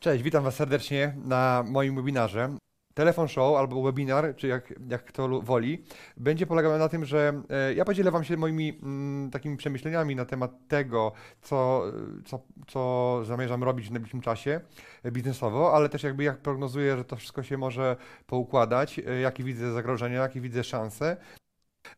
Cześć, witam Was serdecznie na moim webinarze. Telefon show albo webinar, czy jak, jak kto woli, będzie polegał na tym, że e, ja podzielę Wam się moimi mm, takimi przemyśleniami na temat tego, co, co, co zamierzam robić w najbliższym czasie biznesowo, ale też jakby jak prognozuję, że to wszystko się może poukładać, e, jakie widzę zagrożenia, jakie widzę szanse.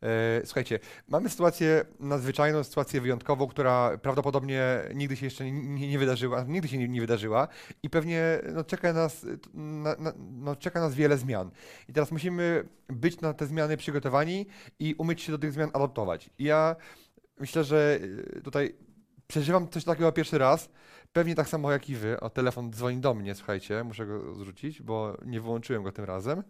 E, słuchajcie, mamy sytuację nadzwyczajną, sytuację wyjątkową, która prawdopodobnie nigdy się jeszcze nie, nie wydarzyła, nigdy się nie, nie, wydarzyła i pewnie no, czeka, nas, na, na, no, czeka nas wiele zmian. I teraz musimy być na te zmiany przygotowani i umieć się do tych zmian adaptować. I ja myślę, że e, tutaj przeżywam coś takiego pierwszy raz, pewnie tak samo jak i wy. O, telefon dzwoni do mnie, słuchajcie, muszę go zrzucić, bo nie wyłączyłem go tym razem.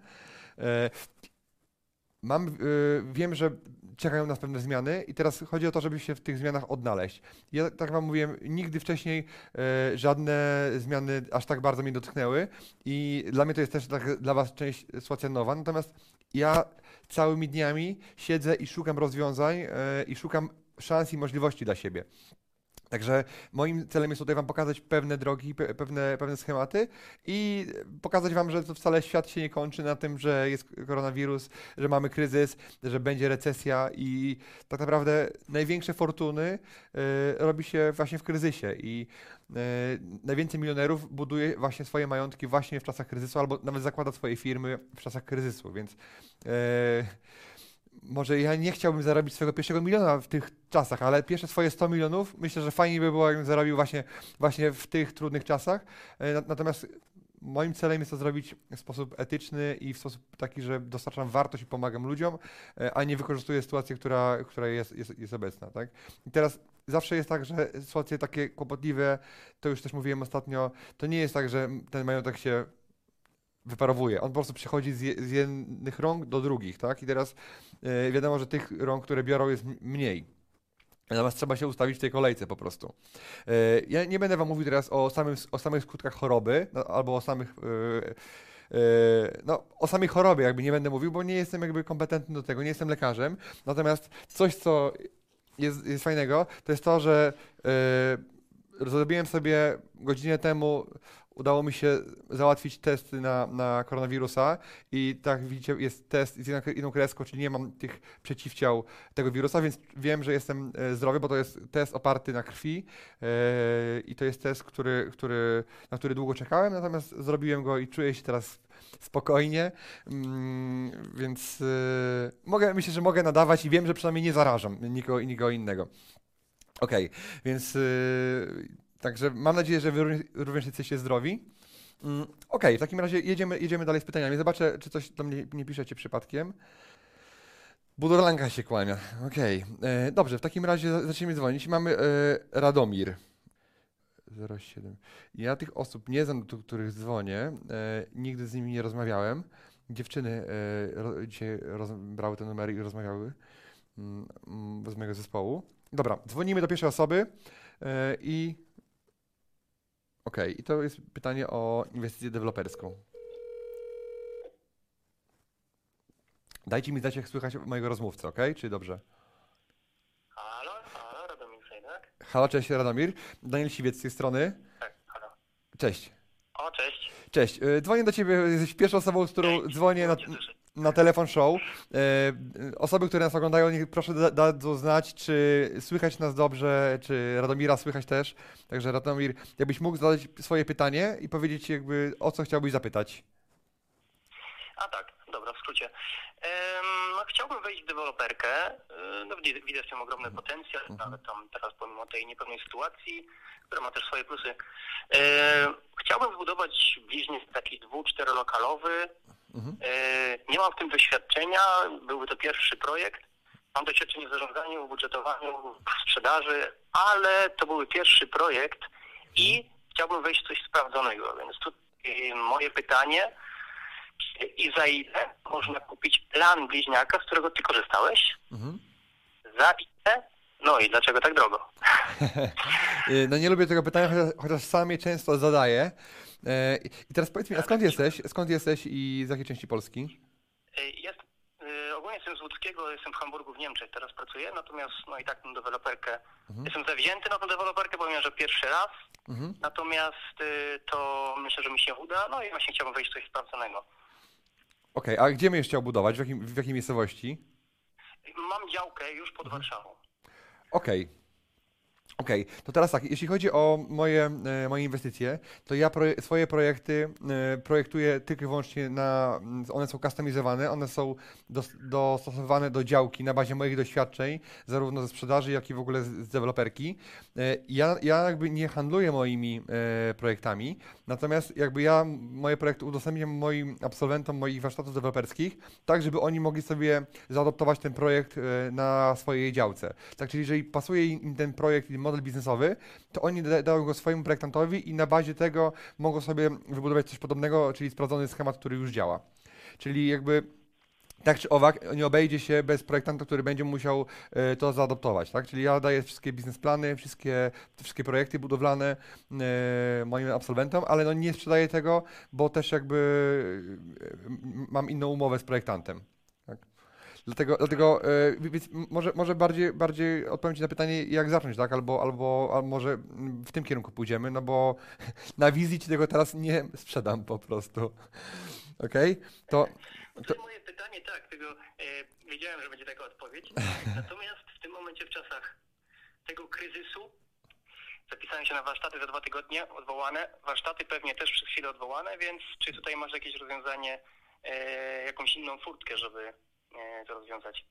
Mam, yy, wiem, że czekają nas pewne zmiany i teraz chodzi o to, żeby się w tych zmianach odnaleźć. Ja tak wam mówiłem, nigdy wcześniej yy, żadne zmiany aż tak bardzo mnie dotknęły i dla mnie to jest też tak, dla was część sytuacja nowa, natomiast ja całymi dniami siedzę i szukam rozwiązań yy, i szukam szans i możliwości dla siebie. Także moim celem jest tutaj Wam pokazać pewne drogi, pewne, pewne schematy i pokazać Wam, że to wcale świat się nie kończy na tym, że jest koronawirus, że mamy kryzys, że będzie recesja i tak naprawdę największe fortuny y, robi się właśnie w kryzysie i y, najwięcej milionerów buduje właśnie swoje majątki właśnie w czasach kryzysu albo nawet zakłada swoje firmy w czasach kryzysu, więc y, może ja nie chciałbym zarobić swojego pierwszego miliona w tych czasach, ale pierwsze swoje 100 milionów myślę, że fajnie by było, jakbym zarobił właśnie, właśnie w tych trudnych czasach. E, natomiast moim celem jest to zrobić w sposób etyczny i w sposób taki, że dostarczam wartość i pomagam ludziom, e, a nie wykorzystuję sytuację, która, która jest, jest, jest obecna. Tak? I teraz zawsze jest tak, że sytuacje takie kłopotliwe, to już też mówiłem ostatnio, to nie jest tak, że ten majątek się wyparowuje. On po prostu przechodzi z, z jednych rąk do drugich, tak? I teraz yy, wiadomo, że tych rąk, które biorą jest mniej. Natomiast trzeba się ustawić w tej kolejce po prostu. Yy, ja nie będę wam mówił teraz o, samym, o samych skutkach choroby, no, albo o samych... Yy, no, o samej chorobie jakby nie będę mówił, bo nie jestem jakby kompetentny do tego, nie jestem lekarzem. Natomiast coś, co jest, jest fajnego, to jest to, że zrobiłem sobie godzinę temu udało mi się załatwić testy na, na koronawirusa i tak widzicie, jest test z jedną kreską, czyli nie mam tych przeciwciał tego wirusa, więc wiem, że jestem e, zdrowy, bo to jest test oparty na krwi yy, i to jest test, który, który, na który długo czekałem, natomiast zrobiłem go i czuję się teraz spokojnie, mm, więc yy, mogę, myślę, że mogę nadawać i wiem, że przynajmniej nie zarażam nikogo, nikogo innego. Okej, okay, więc yy, Także mam nadzieję, że wy również jesteście zdrowi. Mm, Okej, okay, w takim razie jedziemy, jedziemy dalej z pytaniami. Zobaczę, czy coś do mnie nie piszecie przypadkiem. Budorlanka się kłania. Okej. Okay. E, dobrze, w takim razie zaczniemy dzwonić. Mamy e, Radomir. 07. Ja tych osób nie znam, do których dzwonię. E, nigdy z nimi nie rozmawiałem. Dziewczyny e, ro, dzisiaj roz, brały te numery i rozmawiały mm, mm, z mojego zespołu. Dobra, dzwonimy do pierwszej osoby e, i OK, i to jest pytanie o inwestycję deweloperską. Dajcie mi znać, jak słychać mojego rozmówcę, OK? Czy dobrze? Halo, halo, Radomir Sejdak. Halo, cześć Radomir. Daniel Siwiec z tej strony. Tak, halo. Cześć. O, cześć. Cześć. Y, dzwonię do Ciebie, jesteś pierwszą osobą, z którą cześć. dzwonię na, na telefon show. E, osoby, które nas oglądają, niech proszę dadzą znać, czy słychać nas dobrze, czy Radomira słychać też. Także Radomir, jakbyś mógł zadać swoje pytanie i powiedzieć jakby o co chciałbyś zapytać. A tak, dobra, w skrócie. No, chciałbym wejść w deweloperkę. E, no, widzę w tym ogromny mhm. potencjal, mhm. nawet tam teraz pomimo tej niepewnej sytuacji, która ma też swoje plusy. Chciałbym zbudować biznes taki dwu, czterolokalowy, Mhm. E, nie mam w tym doświadczenia, byłby to pierwszy projekt. Mam doświadczenie w zarządzaniu, w budżetowaniu, w sprzedaży, ale to byłby pierwszy projekt i chciałbym wejść w coś sprawdzonego, więc tu moje pytanie, i za ile można kupić plan bliźniaka, z którego ty korzystałeś? Mhm. Za ile? No i dlaczego tak drogo? Y, No nie lubię tego pytania, chociaż, sam je często zadaję. E, I teraz powiedz mi, a skąd jesteś? Skąd jesteś i z jakiej części Polski? Y, Jest, y, ogólnie jestem z Łódzkiego, jestem w Hamburgu w Niemczech, teraz pracuję, natomiast no i tak tę deweloperkę, jestem zawzięty na tę deweloperkę, powiem, że pierwszy raz, Mhm. natomiast to myślę, że mi się uda, no i właśnie chciałbym wejść w coś sprawdzonego. Okej, a gdzie będziesz chciał budować? W, jakim, w jakiej miejscowości? Mam działkę już pod Warszawą. Okej. Okej, to teraz tak, jeśli chodzi o moje, e, moje inwestycje, to ja proje, swoje projekty e, projektuję tylko i wyłącznie na, one są customizowane, one są dos, dostosowane do działki na bazie moich doświadczeń, zarówno ze sprzedaży, jak i w ogóle z, deweloperki. E, Ja, ja jakby nie handluję moimi projektami, natomiast jakby ja moje projekty udostępniam moim absolwentom moich warsztatów deweloperskich, tak żeby oni mogli sobie zaadoptować ten projekt na swojej działce. Tak, czyli jeżeli pasuje im ten projekt i model biznesowy, to oni da- dają go swojemu projektantowi i na bazie tego mogą sobie wybudować coś podobnego, czyli sprawdzony schemat, który już działa. Czyli jakby tak czy owak nie obejdzie się bez projektanta, który będzie musiał e, to zaadoptować, tak? Czyli ja daję wszystkie biznesplany, wszystkie, wszystkie projekty budowlane e, moim absolwentom, ale no nie sprzedaję tego, bo też jakby e, mam inną umowę z projektantem. Dlatego, dlatego e, więc może, może bardziej, bardziej odpowiem Ci na pytanie, jak zacząć, tak? Albo, albo, albo może w tym kierunku pójdziemy, no bo na wizji Ci tego teraz nie sprzedam po prostu. Okej? To, No to jest moje pytanie, tak, tego e, wiedziałem, że będzie taka odpowiedź. Natomiast w tym momencie, w czasach tego kryzysu, zapisałem się na warsztaty za dwa tygodnie, odwołane. Warsztaty pewnie też przez chwilę odwołane, więc czy tutaj masz jakieś rozwiązanie, e, jakąś inną furtkę, żeby to rozwiązać?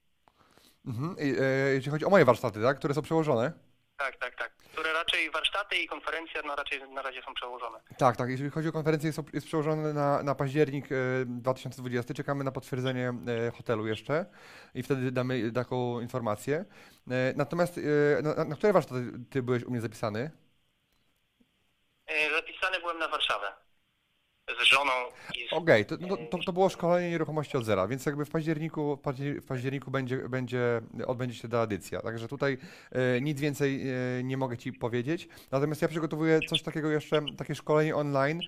mhm. I, e, jeśli chodzi o moje warsztaty, tak? Które są przełożone. Tak, tak, tak. Które raczej warsztaty i konferencje no raczej na razie są przełożone. Tak, tak. Jeżeli chodzi o konferencję, jest, jest przełożone na, na październik e, 2020. Czekamy na potwierdzenie e, hotelu jeszcze i wtedy damy taką informację. E, natomiast e, na, na które warsztaty ty byłeś u mnie zapisany? E, zapisany byłem na Warszawę z żoną Okej, to, no, to, to było szkolenie nieruchomości od zera, więc jakby w październiku, w paździer- w październiku będzie, będzie, odbędzie się ta edycja. Także tutaj e, nic więcej e, nie mogę Ci powiedzieć. Natomiast ja przygotowuję coś takiego jeszcze, takie szkolenie online.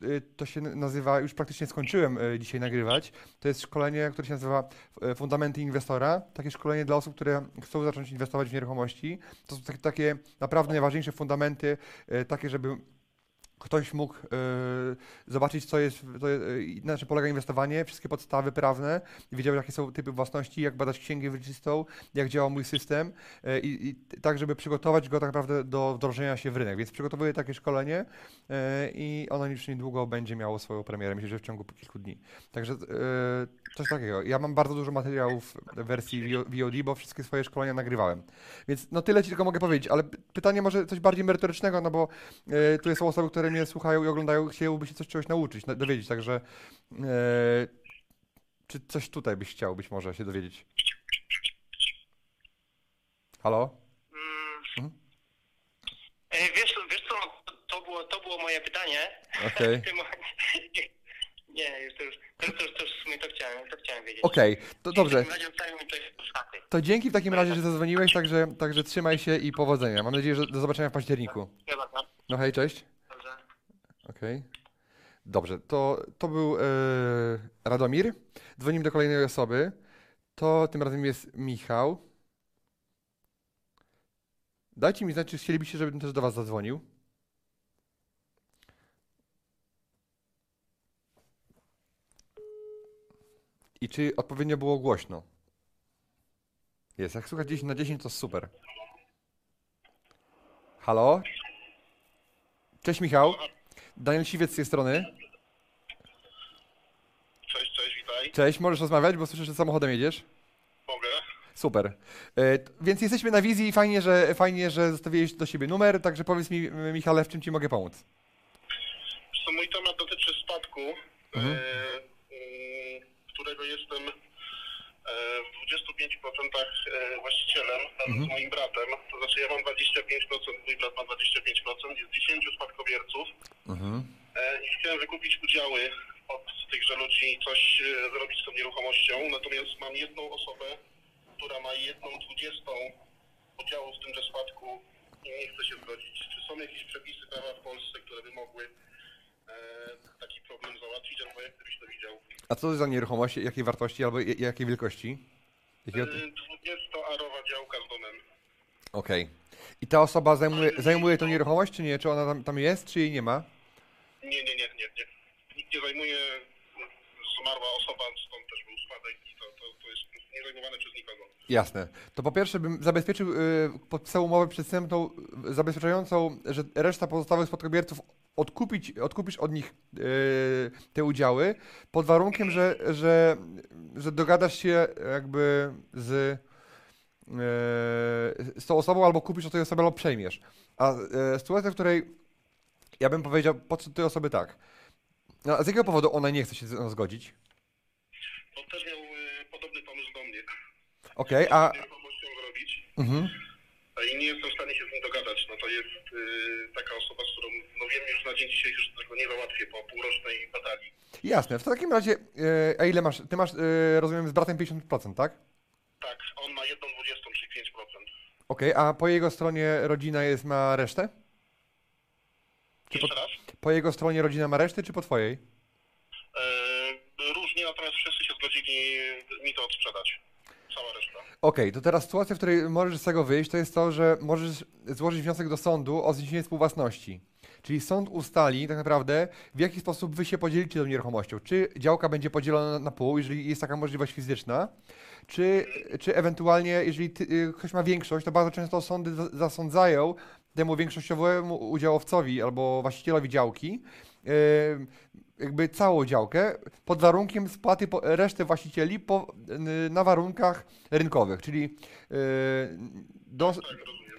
T- e, To się nazywa, już praktycznie skończyłem e, dzisiaj nagrywać. To jest szkolenie, które się nazywa e, Fundamenty Inwestora. Takie szkolenie dla osób, które chcą zacząć inwestować w nieruchomości. To są takie, takie naprawdę najważniejsze fundamenty, e, takie, żeby ktoś mógł e, zobaczyć, co jest, to, e, na czym polega inwestowanie, wszystkie podstawy prawne, wiedział, jakie są typy własności, jak badać księgę wieczystą, jak działa mój system e, i, tak, żeby przygotować go tak naprawdę do wdrożenia się w rynek. Więc przygotowuję takie szkolenie e, i ono już niedługo będzie miało swoją premierę, myślę, że w ciągu kilku dni. Także coś takiego. Ja mam bardzo dużo materiałów w wersji VOD, bo wszystkie swoje szkolenia nagrywałem. Więc no tyle Ci tylko mogę powiedzieć, ale pytanie może coś bardziej merytorycznego, no bo tu są osoby, które mnie słuchają i oglądają, chciałyby się coś czegoś nauczyć, na- dowiedzieć, także e, czy coś tutaj byś chciał być może się dowiedzieć? Halo? Mm. Mhm. E, Wiesz, wiesz co, to było, to było moje pytanie. Okej. Momencie- Nie, już to już, to, to, to już w sumie to chciałem, to chciałem wiedzieć. Okej, to W dobrze. to. To dzięki w takim razie, że zadzwoniłeś, także, także trzymaj się i powodzenia. Mam nadzieję, że do zobaczenia w październiku. No hej, cześć. Okej. Dobrze, to, to był e, Radomir. Dzwonimy do kolejnej osoby. To tym razem jest Michał. Dajcie mi znać, czy chcielibyście, żebym też do Was zadzwonił. I czy odpowiednio było głośno? Jest, jak słuchać 10 na 10 to super. Halo? Cześć Michał. Daniel Siwiec z tej strony. Cześć, cześć, witaj. Cześć, możesz rozmawiać, bo słyszę, że samochodem jedziesz. Mogę? Super. E, więc jesteśmy na wizji i fajnie, że, fajnie, że zostawiłeś do siebie numer, także powiedz mi, Michale, w czym Ci mogę pomóc? Co mój temat dotyczy spadku, Mhm. e, którego jestem w 25% właścicielem razem z moim bratem. To znaczy ja mam 25%, mój brat ma 25%, jest 10 spadkobierców e, i chciałem wykupić udziały od tychże ludzi i coś e, zrobić z tą nieruchomością. Natomiast mam jedną osobę, która ma jedną dwudziestą udziału w tymże spadku i nie chce się zgodzić. Czy są jakieś przepisy prawa w Polsce, które by mogły e, taki problem załatwić, albo jak gdybyś to widział? A co to jest za nieruchomość? Jakiej wartości albo jakiej wielkości? Jakiego... Y, 20-arowa działka z domem. Okej. I ta osoba zajmuje, zajmuje tą nieruchomość, czy nie? Czy ona tam, tam jest, czy jej nie ma? Nie, nie, nie, nie, nie. Nikt nie zajmuje, zmarła osoba, stąd też był spadek i to, to, to jest nie zajmowane przez nikogo. Jasne. To po pierwsze bym zabezpieczył, y, podpisał umowę przedstępną zabezpieczającą, że reszta pozostałych spadkobierców odkupić, odkupisz od nich y, te udziały pod warunkiem, że, że, że dogadasz się jakby z, y, z tą osobą albo kupisz od tej osoby albo przejmiesz. A y, sytuacja, w której ja bym powiedział, po co tej osoby tak. No, a z jakiego powodu ona nie chce się z nią zgodzić? On też miał y, podobny pomysł do mnie. Okej, a... Nieruchomością zrobić Mhm. a i nie jestem w stanie się z nim dogadać. No to jest y, taka osoba, z którą, no wiem już na dzień dzisiejszy, że tego nie załatwię po półrocznej batalii. Jasne, w takim razie, e, a ile masz? Ty masz, e, rozumiem, z bratem 50%, tak? Tak, on ma jedną dwudziestą, czyli 5%. Okej, a po jego stronie rodzina jest, ma resztę? Czy po, raz? po jego stronie rodzina ma resztę, czy po twojej? E, różnie, natomiast wszyscy się zgodzili mi to odsprzedać. Okej, to teraz sytuacja, w której możesz z tego wyjść, to jest to, że możesz złożyć wniosek do sądu o zniesienie współwłasności. Czyli sąd ustali tak naprawdę, w jaki sposób wy się podzielicie tą nieruchomością. Czy działka będzie podzielona na, pół, jeżeli jest taka możliwość fizyczna, czy, czy ewentualnie, jeżeli ty, y, ktoś ma większość, to bardzo często sądy za- zasądzają temu większościowemu udziałowcowi albo właścicielowi działki jakby całą działkę pod warunkiem spłaty po, reszty właścicieli po, na warunkach rynkowych, czyli y, do, Tak.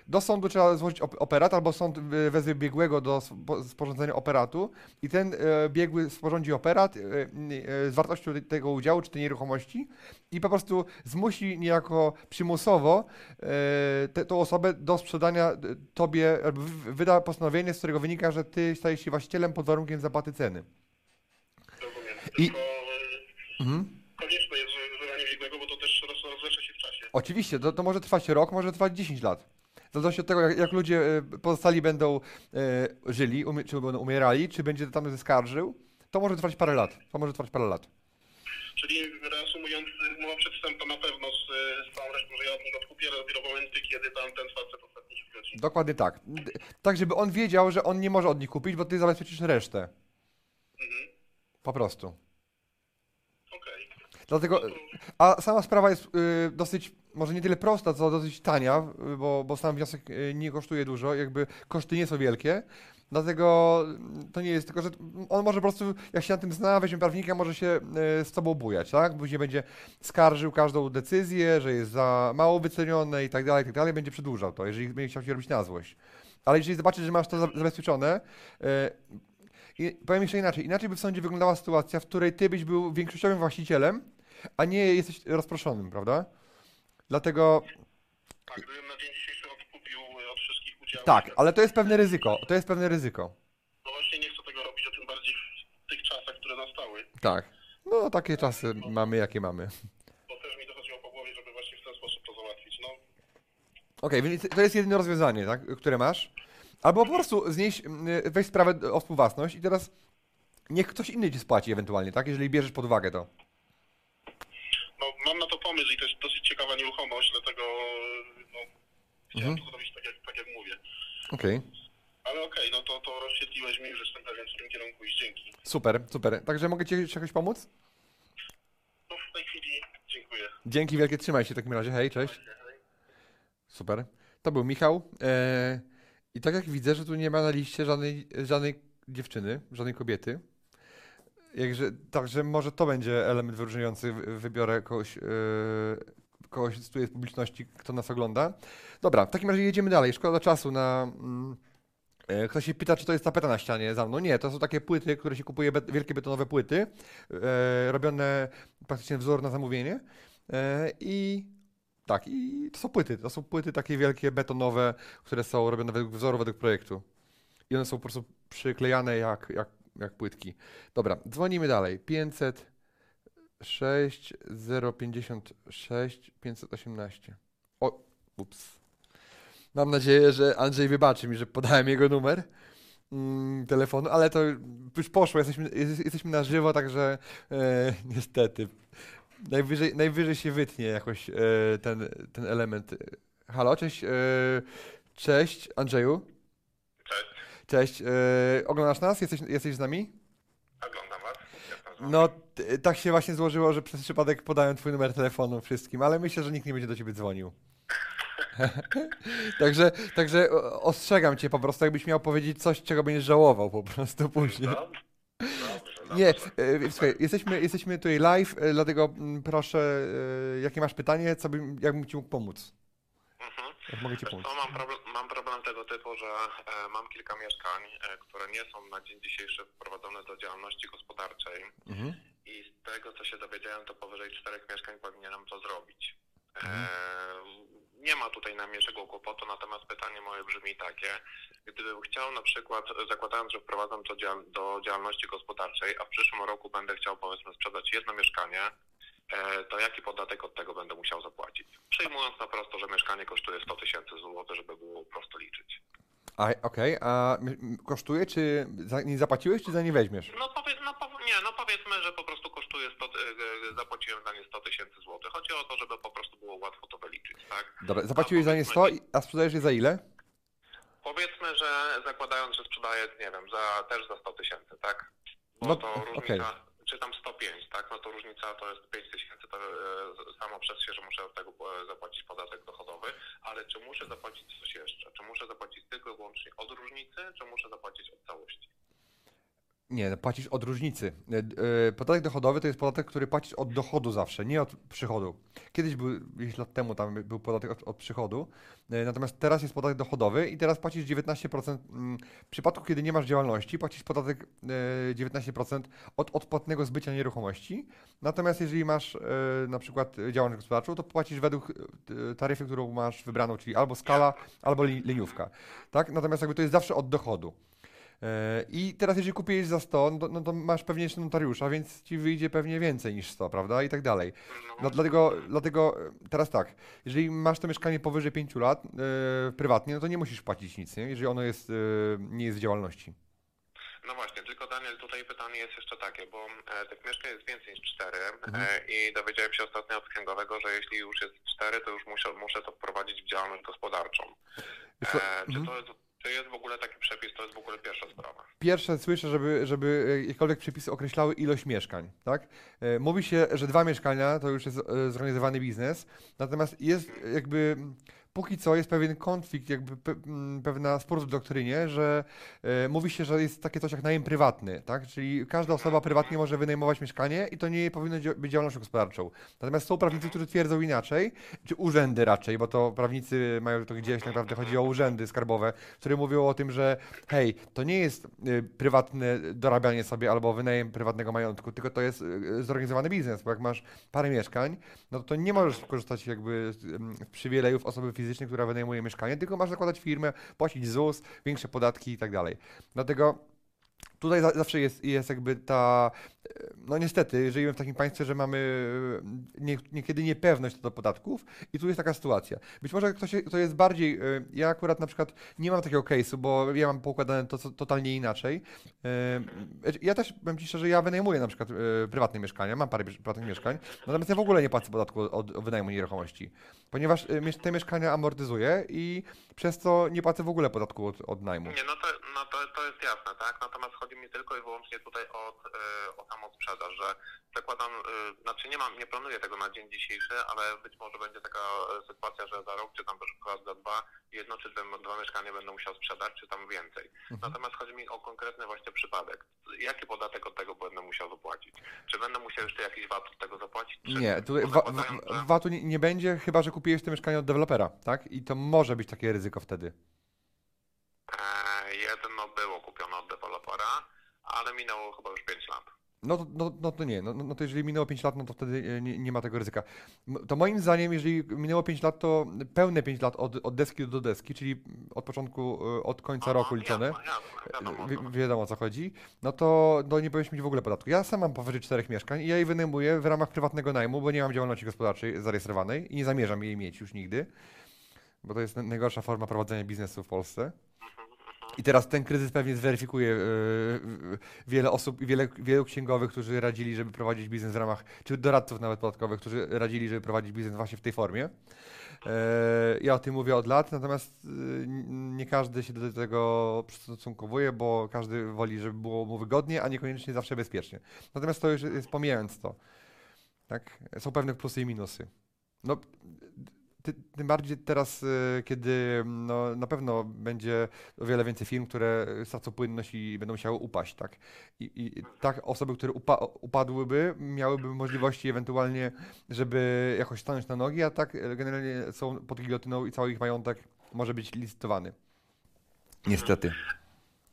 Do sądu trzeba złożyć op- operat, albo sąd y, wezwie biegłego do spo- sporządzenia operatu i ten e, biegły sporządzi operat e, e, z wartością te- tego udziału czy tej nieruchomości i po prostu zmusi niejako przymusowo e, te, tą osobę do sprzedania e, tobie, wyda postanowienie, z którego wynika, że ty stajesz się właścicielem pod warunkiem zapłaty ceny. Rozumiem. I- y, konieczne jest wydanie biegłego, bo to też roz, rozlecze się w czasie. Oczywiście, to, to może trwać rok, może trwać 10 lat. Zależności od tego, jak, jak ludzie e, pozostali będą e, żyli, umie, czy będą umierali, czy będzie tam zaskarżył, to może trwać parę lat. To może trwać parę lat. Czyli reasumując, umowa przedstępna na pewno z, z całą resztą, że ja od nich odkupię, ale dopiero w momencie, kiedy tam ten facet ostatni się zgodzi. Dokładnie tak. Tak, żeby on wiedział, że on nie może od nich kupić, bo ty zabezpieczysz resztę. Mhm. Po prostu. Dlatego, a sama sprawa jest y, dosyć, może nie tyle prosta, co dosyć tania, y, bo, bo sam wniosek y, nie kosztuje dużo, jakby koszty nie są wielkie. Dlatego mm, to nie jest tylko, że on może po prostu, jak się na tym zna, weźmie prawnika, może się z tobą bujać, tak? Później będzie skarżył każdą decyzję, że jest za mało wycenione i tak dalej, i tak dalej, będzie przedłużał to, jeżeli będzie chciał się robić na złość. Ale jeżeli zobaczysz, że masz to za- zabezpieczone, i powiem jeszcze inaczej. Inaczej by w sądzie wyglądała sytuacja, w której ty byś był większościowym właścicielem, a nie jesteś rozproszonym, prawda? Dlatego Tak, gdybym na dzień dzisiejszy odkupił y, od wszystkich udziałów. tak, ale to jest pewne ryzyko. To jest pewne ryzyko. No właśnie nie chcę tego robić, a tym bardziej w tych czasach, które nastały. Tak. No takie czasy mamy, jakie mamy. Bo też mi dochodziło po głowie, żeby właśnie w ten sposób to załatwić. No, Okej, więc to jest jedyne rozwiązanie, tak, które masz. Albo po prostu znieść, y, weź sprawę o współwłasność i teraz niech ktoś inny ci spłaci ewentualnie, tak? Jeżeli bierzesz pod uwagę to. no mam na to pomysł i to jest dosyć ciekawa nieruchomość, dlatego y, no, chciałem Mhm. to zrobić tak jak, tak jak mówię. Okej. Ale okej, no to, to rozświetliłeś mi, że jestem pewien, w którym kierunku iść. Dzięki. Super, super. Także mogę ci jakoś pomóc? No w tej chwili dziękuję. Dzięki wielkie, trzymaj się w takim razie. Hej, cześć. Super. To był Michał. E, I tak jak widzę, że tu nie ma na liście żadnej, żadnej dziewczyny, żadnej kobiety. Jakże, także może to będzie element wyróżniający. Wy- Wybiorę kogoś, e, kogoś z tu jest publiczności, kto nas ogląda. Dobra, w takim razie jedziemy dalej. Szkoda czasu na. Mm, e, Ktoś się pyta, czy to jest tapeta na ścianie za mną. Nie, to są takie płyty, które się kupuje, bet- wielkie betonowe płyty, e, robione praktycznie wzór na zamówienie. E, I tak, i to są płyty. To są płyty takie wielkie, betonowe, które są robione według wzoru, według projektu. I one są po prostu przyklejane jak, jak, jak płytki. Dobra, dzwonimy dalej. 506 056 518. O, ups. Mam nadzieję, że Andrzej wybaczy mi, że podałem jego numer mm, telefonu, ale to już poszło. Jesteśmy, jest, jesteśmy na żywo, także e, niestety. Najwyżej, najwyżej się wytnie jakoś e, ten, ten element. Halo, cześć. E, cześć, Andrzeju. Cześć, Cześć. E, oglądasz nas? Jesteś, jesteś z nami? oglądam was. Jestem z wami. No, t- tak się właśnie złożyło, że przez przypadek podałem twój numer telefonu wszystkim, ale myślę, że nikt nie będzie do ciebie dzwonił. także, także ostrzegam cię po prostu, jakbyś miał powiedzieć coś, czego będziesz żałował po prostu później. Dobrze, dobrze, Nie, e, słuchaj, jesteśmy, jesteśmy tutaj live, e, dlatego mm, proszę, e, jakie masz pytanie, co bym, jak bym ci mógł pomóc? Jak mogę ci pomóc? mam, problem, mam problem tego typu, że e, mam kilka mieszkań, e, które nie są na dzień dzisiejszy wprowadzone do działalności gospodarczej Mhm. i z tego, co się dowiedziałem, to powyżej czterech mieszkań powinienem to zrobić. E, Mhm. nie ma tutaj najmniejszego kłopotu, natomiast pytanie moje brzmi takie. Gdybym chciał na przykład, zakładając, że wprowadzam to do działalności gospodarczej, a w przyszłym roku będę chciał powiedzmy sprzedać jedno mieszkanie, e, to jaki podatek od tego będę musiał zapłacić? Przyjmując na prosto, że mieszkanie kosztuje 100 tysięcy złotych, żeby było prosto liczyć. A, Okej, a m- m- kosztuje, czy za, nie zapłaciłeś, czy za nie weźmiesz? No, powie, no nie, no powiedzmy, że po prostu kosztuje 100, ty- e, zapłaciłem za nie 100 tysięcy złotych. Chodzi o to, żeby po prostu było łatwo to wyliczyć, tak? Dobra, zapłaciłeś za nie 100, i- a sprzedajesz je za ile? Powiedzmy, że zakładając, że sprzedaję, nie wiem, za, też za 100 tysięcy, tak? Bo No, to różnica, czy tam 105, tak? No to różnica to jest 5 tysięcy, to e, samo przez się, że muszę od tego e, zapłacić podatek dochodowy, ale czy muszę zapłacić coś jeszcze? Czy muszę zapłacić tylko i wyłącznie od różnicy, czy muszę zapłacić od całości? Nie, płacisz od różnicy. E, e, Podatek dochodowy to jest podatek, który płacisz od dochodu zawsze, nie od przychodu. Kiedyś był, jakieś lat temu tam był podatek od, od przychodu, e, natomiast teraz jest podatek dochodowy i teraz płacisz 19%. mm, W przypadku, kiedy nie masz działalności, płacisz podatek e, 19% od odpłatnego zbycia nieruchomości. Natomiast jeżeli masz na przykład działalność gospodarczą, to płacisz według taryfy, którą masz wybraną, czyli albo skala, albo li, liniówka. Tak? Natomiast jakby to jest zawsze od dochodu. E, I teraz jeżeli kupiłeś za 100, no to, no to masz pewnie jeszcze notariusza, więc ci wyjdzie pewnie więcej niż 100, prawda? I tak dalej. No, dlatego, dlatego e, teraz tak, jeżeli masz to mieszkanie powyżej 5 lat e, prywatnie, no to nie musisz płacić nic, nie? jeżeli ono jest, e, nie jest w działalności. No właśnie, tylko Daniel, tutaj pytanie jest jeszcze takie, bo e, tych mieszkań jest więcej niż cztery Mhm. e, i dowiedziałem się ostatnio od księgowego, że jeśli już jest cztery, to już muszę, muszę to wprowadzić w działalność gospodarczą. E, czy mhm. to jest, jest w ogóle taki przepis, to jest w ogóle pierwsza sprawa. Pierwsze słyszę, żeby, żeby jakiekolwiek przepisy określały ilość mieszkań, tak? E, Mówi się, że dwa mieszkania to już jest e, zorganizowany biznes, natomiast jest jakby, póki co jest pewien konflikt, jakby pe, m, pewna spór w doktrynie, że e, mówi się, że jest takie coś jak najem prywatny, tak? Czyli każda osoba prywatnie może wynajmować mieszkanie i to nie powinno dzia- być działalnością gospodarczą. Natomiast są prawnicy, którzy twierdzą inaczej, czy urzędy raczej, bo to prawnicy mają to gdzieś, naprawdę chodzi o urzędy skarbowe, które mówią o tym, że hej, to nie jest y, prywatne dorabianie sobie albo wynajem prywatnego majątku, tylko to jest y, zorganizowany biznes, bo jak masz parę mieszkań, no to nie możesz korzystać jakby z, ym, z przywilejów osoby fizycznej, która wynajmuje mieszkanie, tylko masz zakładać firmę, płacić ZUS, większe podatki i tak dalej. Dlatego tutaj za, zawsze jest, jest jakby ta, no niestety, żyjemy w takim państwie, że mamy e, nie, niekiedy niepewność co do podatków i tu jest taka sytuacja. Być może ktoś to jest bardziej, e, ja akurat na przykład nie mam takiego case'u, bo ja mam poukładane to co- totalnie inaczej. E, Ja też, powiem Ci szczerze, ja wynajmuję na przykład prywatne mieszkania, mam parę prywatnych mieszkań, natomiast ja w ogóle nie płacę podatku od, wynajmu nieruchomości, ponieważ te mieszkania amortyzuję i przez to nie płacę w ogóle podatku od, od najmu. Nie, no to, no to, to jest jasne, tak? Natomiast mi tylko i wyłącznie tutaj o, e, o samą sprzedaż, że zakładam, e, znaczy nie mam, nie planuję tego na dzień dzisiejszy, ale być może będzie taka e, sytuacja, że za rok, czy tam przykład za dwa, jedno czy dwa, mieszkania będę musiał sprzedać, czy tam więcej. Natomiast chodzi mi o konkretny właśnie przypadek. Jaki podatek od tego będę musiał zapłacić? Czy będę musiał jeszcze jakiś VAT od tego zapłacić? Czy Nie, tutaj wa- że- VAT-u nie, nie będzie, chyba że kupiłeś to mieszkanie od dewelopera, tak? I to może być takie ryzyko wtedy. E, jedno było dewelopera, ale minęło chyba już 5 lat. No, to- no, no to nie, no, no to jeżeli minęło 5 lat, no to wtedy e, nie, nie ma tego ryzyka. To moim zdaniem, jeżeli minęło 5 lat, to pełne 5 lat od, od deski do deski, czyli od początku, e, od końca roku liczone, Jasne, jasne, wiadomo. wi- wiadomo o co chodzi, no to no nie powinniśmy mieć w ogóle podatku. Ja sam mam powyżej czterech mieszkań i ja je wynajmuję w ramach prywatnego najmu, bo nie mam działalności gospodarczej zarejestrowanej i nie zamierzam jej mieć już nigdy, bo to jest na- najgorsza forma prowadzenia biznesu w Polsce. I teraz ten kryzys pewnie zweryfikuje e, wiele osób wiele, wielu księgowych, którzy radzili, żeby prowadzić biznes w ramach, czy doradców nawet podatkowych, którzy radzili, żeby prowadzić biznes właśnie w tej formie. E, Ja o tym mówię od lat, natomiast n- nie każdy się do tego przystosunkowuje, bo każdy woli, żeby było mu wygodnie, a niekoniecznie zawsze bezpiecznie. Natomiast to już jest pomijając to. Tak? Są pewne plusy i minusy. No, ty, tym bardziej teraz, e, kiedy no, na pewno będzie o wiele więcej firm, które stracą płynność i będą musiały upaść, tak? I, i tak osoby, które upa upadłyby, miałyby możliwości ewentualnie, żeby jakoś stanąć na nogi, a tak e, generalnie są pod gilotyną i cały ich majątek może być licytowany. Niestety.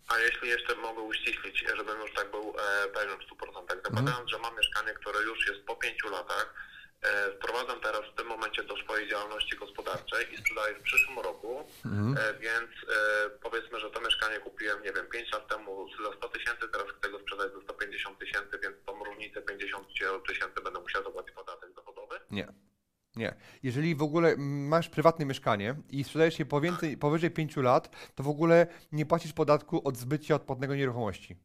A jeśli jeszcze mogę uściślić, żebym już tak był e, pewien w 100%, zakładając, że mam mieszkanie, które już jest po pięciu latach, wprowadzam teraz w tym momencie do swojej działalności gospodarczej i sprzedaję w przyszłym roku, e, więc e, powiedzmy, że to mieszkanie kupiłem, nie wiem, 5 lat temu za 100 tysięcy, teraz chcę go sprzedać za 150 tysięcy, więc tą różnicę 50 tysięcy będę musiał zapłacić podatek dochodowy. Nie. Nie. Jeżeli w ogóle masz prywatne mieszkanie i sprzedajesz je więcej, powyżej 5 lat, to w ogóle nie płacisz podatku od zbycia odpłatnego nieruchomości.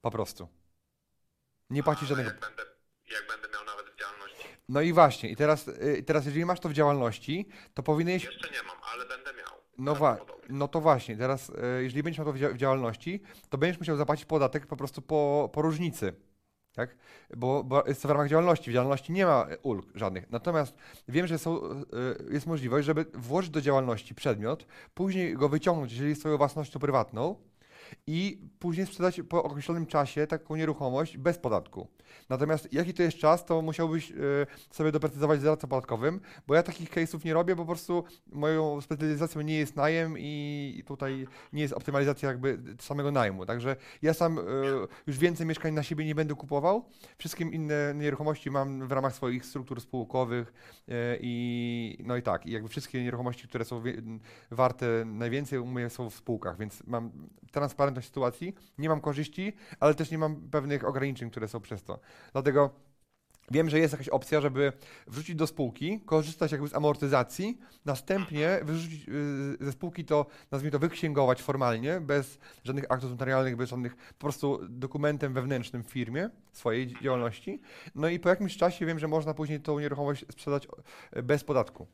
Po prostu. Nie płacisz Ale żadnego. jak będę, jak będę miał nawet No i właśnie, i teraz, y, teraz jeżeli masz to w działalności, to powinieneś. jeszcze nie mam, ale będę miał. No, wa- no to właśnie, teraz e, jeżeli będziesz miał to w dzia- w działalności, to będziesz musiał zapłacić podatek po prostu po, po różnicy. Tak? Bo, bo jest to w ramach działalności. W działalności nie ma ulg żadnych. Natomiast wiem, że są, e, jest możliwość, żeby włożyć do działalności przedmiot, później go wyciągnąć, jeżeli jest swoją własnością prywatną i później sprzedać po określonym czasie taką nieruchomość bez podatku. Natomiast jaki to jest czas, to musiałbyś e, sobie doprecyzować z doradcą podatkowym, bo ja takich case'ów nie robię, bo po prostu moją specjalizacją nie jest najem i tutaj nie jest optymalizacja jakby samego najmu. Także ja sam e, już więcej mieszkań na siebie nie będę kupował. Wszystkie inne nieruchomości mam w ramach swoich struktur spółkowych e, i no i tak, i jakby wszystkie nieruchomości, które są warte najwięcej u mnie są w spółkach, więc mam transparentność sytuacji, nie mam korzyści, ale też nie mam pewnych ograniczeń, które są przez to. Dlatego Wiem, że jest jakaś opcja, żeby wrzucić do spółki, korzystać jakby z amortyzacji, następnie wyrzucić y, ze spółki to, nazwijmy to, wyksięgować formalnie, bez żadnych aktów notarialnych, bez żadnych, po prostu dokumentem wewnętrznym w firmie swojej działalności. No i po jakimś czasie wiem, że można później tą nieruchomość sprzedać e, bez podatku.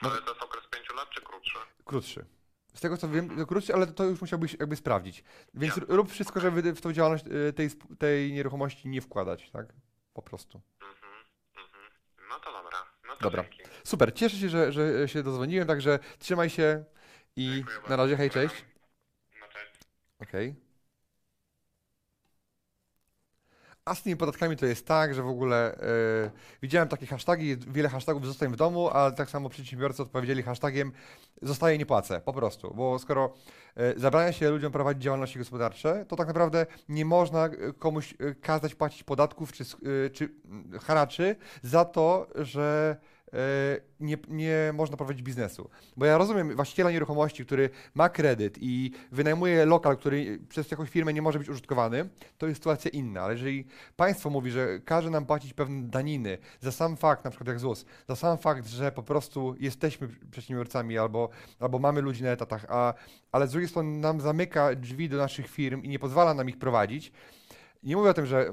Ale to jest okres 5 lat czy krótszy? Krótszy. Z tego co wiem, to krótszy, ale to już musiałbyś jakby sprawdzić. Więc rób wszystko, żeby w tą działalność y, tej, tej nieruchomości nie wkładać, tak? Po prostu. Mhm, mhm. No to dobra. No to Dobra. dzięki. Super, cieszę się, że, że się dozwoniłem, także trzymaj się i Dziękuję na bardzo. razie, hej, cześć. No cześć. Okej. A z tymi podatkami to jest tak, że w ogóle e, widziałem takie hasztagi, wiele hashtagów zostań w domu, ale tak samo przedsiębiorcy odpowiedzieli hashtagiem zostaje nie płacę, po prostu, bo skoro e, zabrania się ludziom prowadzić działalności gospodarcze, to tak naprawdę nie można e, komuś kazać płacić podatków czy, e, czy haraczy za to, że nie, nie można prowadzić biznesu. Bo ja rozumiem właściciela nieruchomości, który ma kredyt i wynajmuje lokal, który przez jakąś firmę nie może być użytkowany, to jest sytuacja inna. Ale jeżeli państwo mówi, że każe nam płacić pewne daniny za sam fakt, na przykład jak ZUS, za sam fakt, że po prostu jesteśmy przedsiębiorcami albo, albo mamy ludzi na etatach, a, ale z drugiej strony nam zamyka drzwi do naszych firm i nie pozwala nam ich prowadzić, nie mówię o tym, że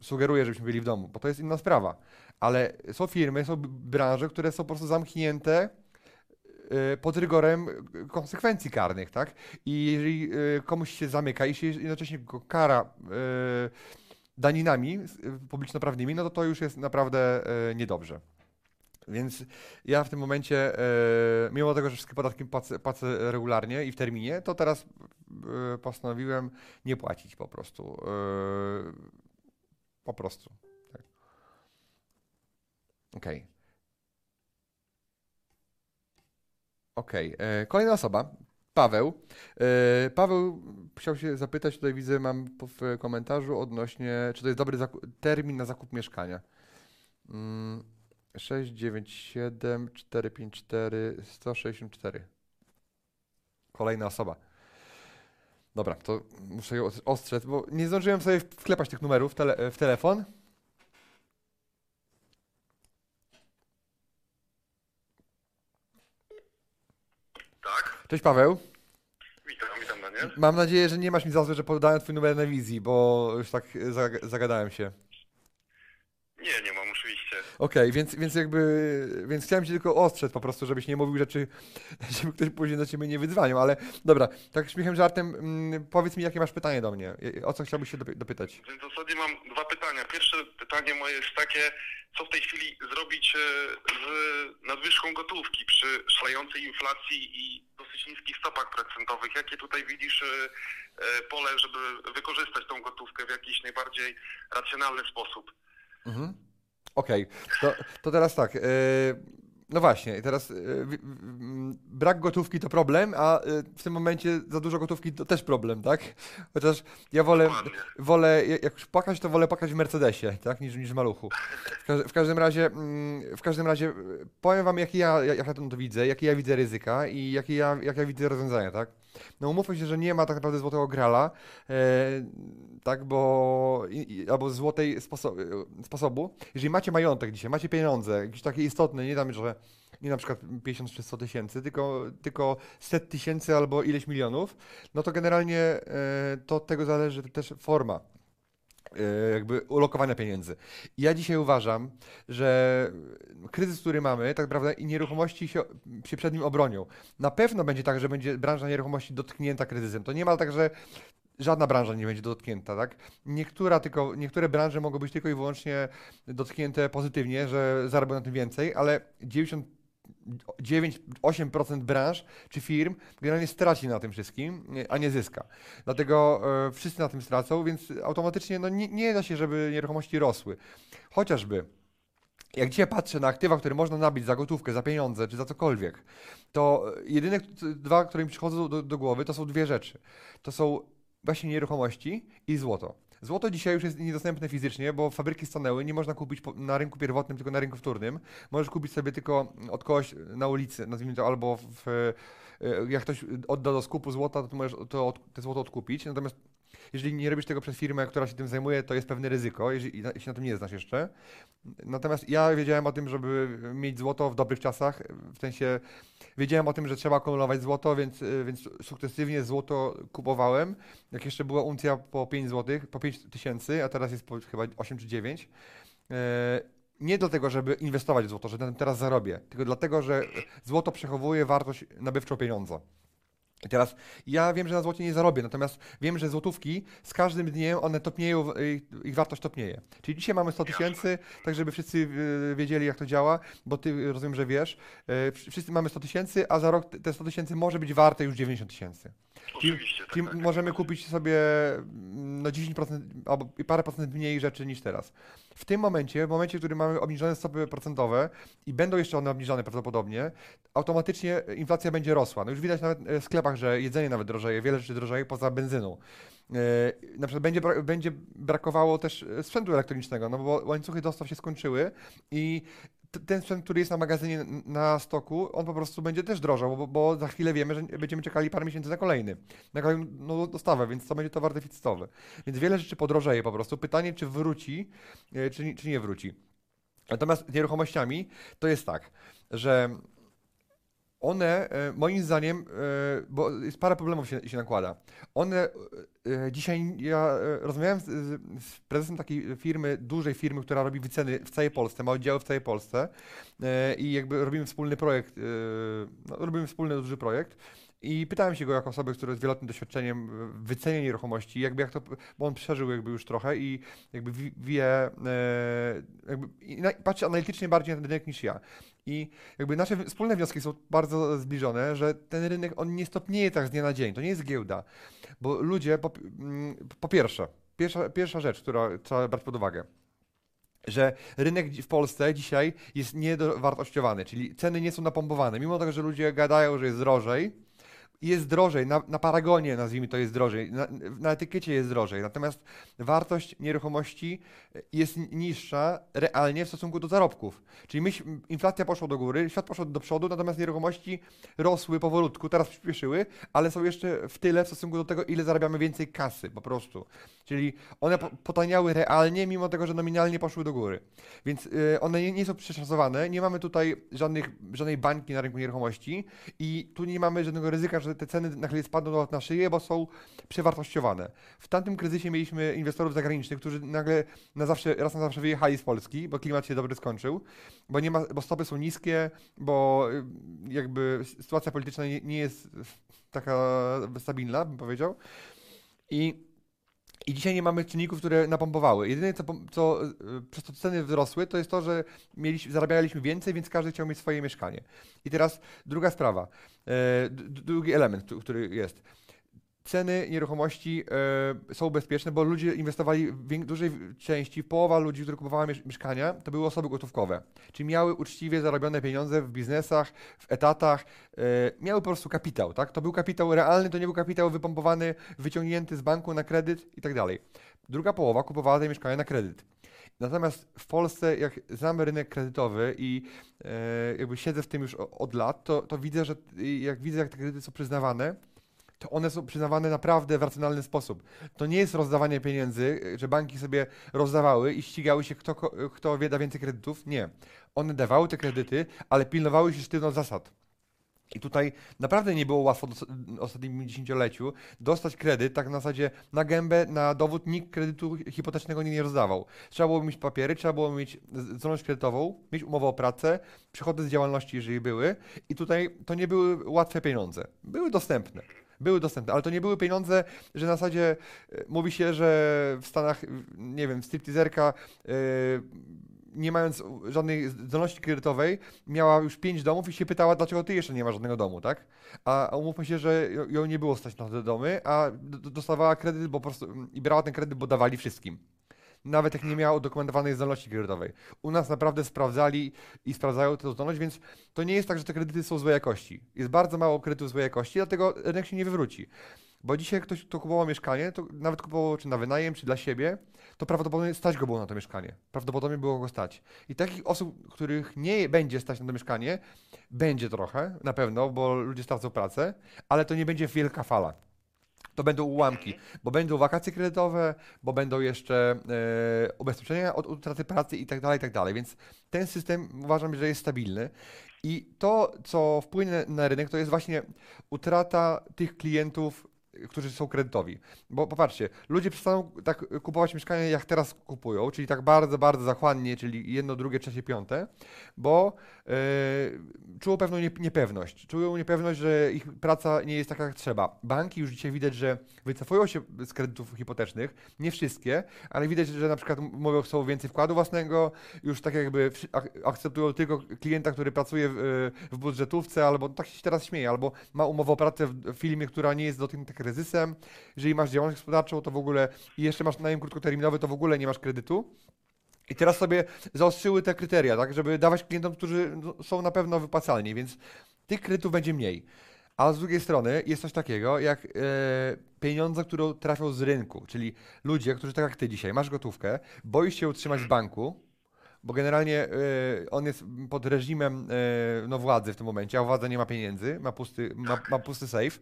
sugeruję, żebyśmy byli w domu, bo to jest inna sprawa. Ale są firmy, są branże, które są po prostu zamknięte y, pod rygorem y, konsekwencji karnych, tak? I jeżeli y, komuś się zamyka i się jednocześnie go kara daninami publicznoprawnymi, no to to już jest naprawdę niedobrze. Więc ja w tym momencie, y, mimo tego, że wszystkie podatki płacę, płacę regularnie i w terminie, to teraz y, postanowiłem nie płacić po prostu. Y, Po prostu. Tak. Okej. Okej. e, Kolejna osoba Paweł. E, Paweł chciał się zapytać, tutaj widzę, mam w komentarzu odnośnie, czy to jest dobry termin na zakup mieszkania. 697 454 164. Kolejna osoba. Dobra, to muszę ją ostrzec, bo nie zdążyłem sobie wklepać tych numerów w, tele, w telefon. Tak, Cześć Paweł. witam, witam Daniel. Mam nadzieję, że nie masz mi za złe, że podałem twój numer na wizji, bo już tak zag- zagadałem się. Nie, nie mam oczywiście. Okej, więc, więc jakby, więc chciałem Cię tylko ostrzec po prostu, żebyś nie mówił rzeczy, żeby ktoś później do Ciebie nie wydzwaniał, ale dobra, tak śmiechem, żartem, mm, powiedz mi, jakie masz pytanie do mnie, o co chciałbyś się dopy- dopytać? Więc w zasadzie mam dwa pytania. Pierwsze pytanie moje jest takie, co w tej chwili zrobić e, z nadwyżką gotówki przy szalejącej inflacji i dosyć niskich stopach procentowych. Jakie tutaj widzisz e, e, pole, żeby wykorzystać tą gotówkę w jakiś najbardziej racjonalny sposób? Mhm. Okej, to, to teraz tak. Yy, no właśnie, teraz yy, brak gotówki to problem, a yy, w tym momencie za dużo gotówki to też problem, tak? Chociaż ja wolę, wolę jak już płakać, to wolę płakać w Mercedesie, tak? Niż, niż w maluchu. W, każ, w każdym razie, mm, w każdym razie yy, powiem wam, jakie ja, jak ja to widzę, jakie ja widzę ryzyka i jakie ja, jak ja widzę rozwiązania, tak? No umówmy się, że nie ma tak naprawdę złotego grala, e, tak, bo i, i, albo złotej sposo sposobu. Jeżeli macie majątek dzisiaj, macie pieniądze, jakieś takie istotne, nie tam, że nie na przykład 50 czy 100 tysięcy, tylko, tylko set tysięcy albo ileś milionów, no to generalnie e, to od tego zależy też forma E, jakby ulokowania pieniędzy. I ja dzisiaj uważam, że kryzys, który mamy, tak naprawdę i nieruchomości się, się przed nim obronią. Na pewno będzie tak, że będzie branża nieruchomości dotknięta kryzysem. To nie ma tak, że żadna branża nie będzie dotknięta, tak? Niektóra tylko, niektóre branże mogą być tylko i wyłącznie dotknięte pozytywnie, że zarobią na tym więcej, ale 90 9-8% branż czy firm generalnie straci na tym wszystkim, a nie zyska. Dlatego e, wszyscy na tym stracą, więc automatycznie no, nie, nie da się, żeby nieruchomości rosły. Chociażby jak dzisiaj patrzę na aktywa, które można nabyć za gotówkę, za pieniądze czy za cokolwiek, to jedyne dwa, które mi przychodzą do, do głowy, to są dwie rzeczy. To są właśnie nieruchomości i złoto. Złoto dzisiaj już jest niedostępne fizycznie, bo fabryki stanęły, nie można kupić na rynku pierwotnym, tylko na rynku wtórnym. Możesz kupić sobie tylko od kogoś na ulicy, nazwijmy to, albo w, e, jak ktoś odda do skupu złota, to możesz to, te złoto odkupić. Natomiast jeżeli nie robisz tego przez firmę, która się tym zajmuje, to jest pewne ryzyko, jeżeli się na tym nie znasz jeszcze. Natomiast ja wiedziałem o tym, żeby mieć złoto w dobrych czasach, w sensie wiedziałem o tym, że trzeba akumulować złoto, więc, więc sukcesywnie złoto kupowałem. Jak jeszcze była uncja po 5 zł, po 5 tysięcy, a teraz jest po chyba 8 czy 9 e, nie dlatego, żeby inwestować w złoto, że teraz zarobię, tylko dlatego, że złoto przechowuje wartość nabywczą pieniądza. I teraz ja wiem, że na złocie nie zarobię, natomiast wiem, że złotówki z każdym dniem one topnieją, ich wartość topnieje. Czyli dzisiaj mamy 100 tysięcy, tak żeby wszyscy e, wiedzieli, jak to działa, bo ty rozumiem, że wiesz. E, wszyscy mamy 100 tysięcy, a za rok te 100 tysięcy może być warte już 90 tysięcy. Oczywiście. Czyli, tak, tak, możemy tak. kupić sobie mm, no 10% albo parę procent mniej rzeczy niż teraz. W tym momencie, w momencie, w którym mamy obniżone stopy procentowe i będą jeszcze one obniżone prawdopodobnie, automatycznie inflacja będzie rosła. No już widać nawet w sklepach, że jedzenie nawet drożeje, wiele rzeczy drożeje poza benzyną. E, na przykład będzie, będzie brakowało też sprzętu elektronicznego, no bo łańcuchy dostaw się skończyły i ten sprzęt, który jest na magazynie na stoku, on po prostu będzie też drożał, bo, bo za chwilę wiemy, że będziemy czekali parę miesięcy na kolejny, na kolejną no, dostawę, więc to będzie towar deficytowy. Więc wiele rzeczy podrożeje po prostu. Pytanie, czy wróci, e, czy, czy nie wróci. Natomiast z nieruchomościami to jest tak, że one, e, moim zdaniem, e, bo jest parę problemów się, się nakłada. One, e, dzisiaj ja rozmawiałem z, z, prezesem takiej firmy, dużej firmy, która robi wyceny w całej Polsce, ma oddziały w całej Polsce i jakby robimy wspólny projekt, no, robimy wspólny duży projekt. I pytałem się go jako osobę, która jest wieloletnim doświadczeniem w wycenie nieruchomości, jakby jak to, bo on przeżył jakby już trochę i jakby wie, jakby patrzy analitycznie bardziej na ten rynek niż ja. I jakby nasze wspólne wnioski są bardzo zbliżone, że ten rynek on nie stopnieje tak z dnia na dzień. To nie jest giełda. Bo ludzie, po, mm, po pierwsze, pierwsza, pierwsza rzecz, która trzeba brać pod uwagę, że rynek w Polsce dzisiaj jest niedowartościowany, czyli ceny nie są napompowane. Mimo tego, że ludzie gadają, że jest drożej, jest drożej, na, na paragonie nazwijmy to jest drożej, na, na, etykiecie jest drożej, natomiast wartość nieruchomości jest niższa realnie w stosunku do zarobków. Czyli myśl, inflacja poszła do góry, świat poszedł do przodu, natomiast nieruchomości rosły powolutku, teraz przyspieszyły, ale są jeszcze w tyle w stosunku do tego, ile zarabiamy więcej kasy po prostu. Czyli one potaniały realnie, mimo tego, że nominalnie poszły do góry. Więc y, one nie, nie są przeszacowane, nie mamy tutaj żadnych, żadnej bańki na rynku nieruchomości i tu nie mamy żadnego ryzyka, że te ceny na chwilę spadną na szyję, bo są przewartościowane. W tamtym kryzysie mieliśmy inwestorów zagranicznych, którzy nagle na zawsze, raz na zawsze wyjechali z Polski, bo klimat się dobrze skończył, bo, nie ma, bo stopy są niskie, bo y, jakby sytuacja polityczna nie, nie jest taka stabilna, bym powiedział. I i dzisiaj nie mamy czynników, które napompowały. Jedyne, co, co y, przez to ceny wzrosły, to jest to, że mieliśmy, zarabialiśmy więcej, więc każdy chciał mieć swoje mieszkanie. I teraz druga sprawa, e, drugi element, który jest ceny nieruchomości e, są bezpieczne, bo ludzie inwestowali w dużej części, połowa ludzi, którzy kupowali mieszkania, to były osoby gotówkowe. Czyli miały uczciwie zarobione pieniądze w biznesach, w etatach, e, miały po prostu kapitał, tak? To był kapitał realny, to nie był kapitał wypompowany, wyciągnięty z banku na kredyt i tak dalej. Druga połowa kupowała te mieszkania na kredyt. Natomiast w Polsce, jak znam rynek kredytowy i e, jakby siedzę w tym już od lat, to, to widzę, że jak widzę, jak te kredyty są przyznawane, to one są przyznawane naprawdę w racjonalny sposób. To nie jest rozdawanie pieniędzy, że banki sobie rozdawały i ścigały się, kto, kto da więcej kredytów. Nie. One dawały te kredyty, ale pilnowały się sztywno zasad. I tutaj naprawdę nie było łatwo w ostatnim dziesięcioleciu dostać kredyt, tak na zasadzie na gębę, na dowód nikt kredytu hipotecznego nie, nie rozdawał. Trzeba było mieć papiery, trzeba było mieć zdolność kredytową, mieć umowę o pracę, przychody z działalności, jeżeli były. I tutaj to nie były łatwe pieniądze. Były dostępne były dostępne, ale to nie były pieniądze, że na zasadzie e, mówi się, że w Stanach, nie wiem, stripteaserka yy, nie mając żadnej zdolności kredytowej, miała już pięć domów i się pytała, dlaczego ty jeszcze nie masz żadnego domu, tak? A umówmy się, że ją nie było stać na te domy, a dostawała kredyt bo po prostu, i brała ten kredyt, bo dawali wszystkim nawet jak nie miała udokumentowanej zdolności kredytowej. U nas naprawdę sprawdzali i sprawdzają tę zdolność, więc to nie jest tak, że te kredyty są złej jakości. Jest bardzo mało kredytów złej jakości, dlatego rynek się nie wywróci. Bo dzisiaj ktoś, kto kupował mieszkanie, to nawet kupował czy na wynajem, czy dla siebie, to prawdopodobnie stać go było na to mieszkanie. Prawdopodobnie było go stać. I takich osób, których nie będzie stać na to mieszkanie, będzie trochę, na pewno, bo ludzie stracą pracę, ale to nie będzie wielka fala to będą ułamki, bo będą wakacje kredytowe, bo będą jeszcze e, ubezpieczenia od utraty pracy i tak dalej, i tak dalej. Więc ten system uważam, że jest stabilny. I to, co wpłynie na rynek, to jest właśnie utrata tych klientów którzy są kredytowi. Bo popatrzcie, ludzie przestaną tak kupować mieszkania, jak teraz kupują, czyli tak bardzo, bardzo zachłannie, czyli jedno, drugie, trzecie, piąte, bo yy, czują pewną niepewność. Czują niepewność, że ich praca nie jest taka, jak trzeba. Banki już dzisiaj widać, że wycofują się z kredytów hipotecznych, nie wszystkie, ale widać, że na przykład mówią, chcą więcej wkładu własnego, już tak jakby akceptują tylko klienta, który pracuje w, w budżetówce, albo tak się teraz śmieje, albo ma umowę o pracę w filmie, która nie jest dotknięta kryzysem. Jeżeli masz działalność gospodarczą, to w ogóle i jeszcze masz najem krótkoterminowy, to w ogóle nie masz kredytu. I teraz sobie zaostrzyły te kryteria, tak, żeby dawać klientom, którzy no, są na pewno wypłacalni, więc tych kredytów będzie mniej. A z drugiej strony jest coś takiego jak e, pieniądze, które trafią z rynku, czyli ludzie, którzy tak jak ty dzisiaj, masz gotówkę, boisz się utrzymać w banku, bo generalnie e, on jest pod reżimem e, no, władzy w tym momencie, a władza nie ma pieniędzy, ma pusty, ma, ma pusty safe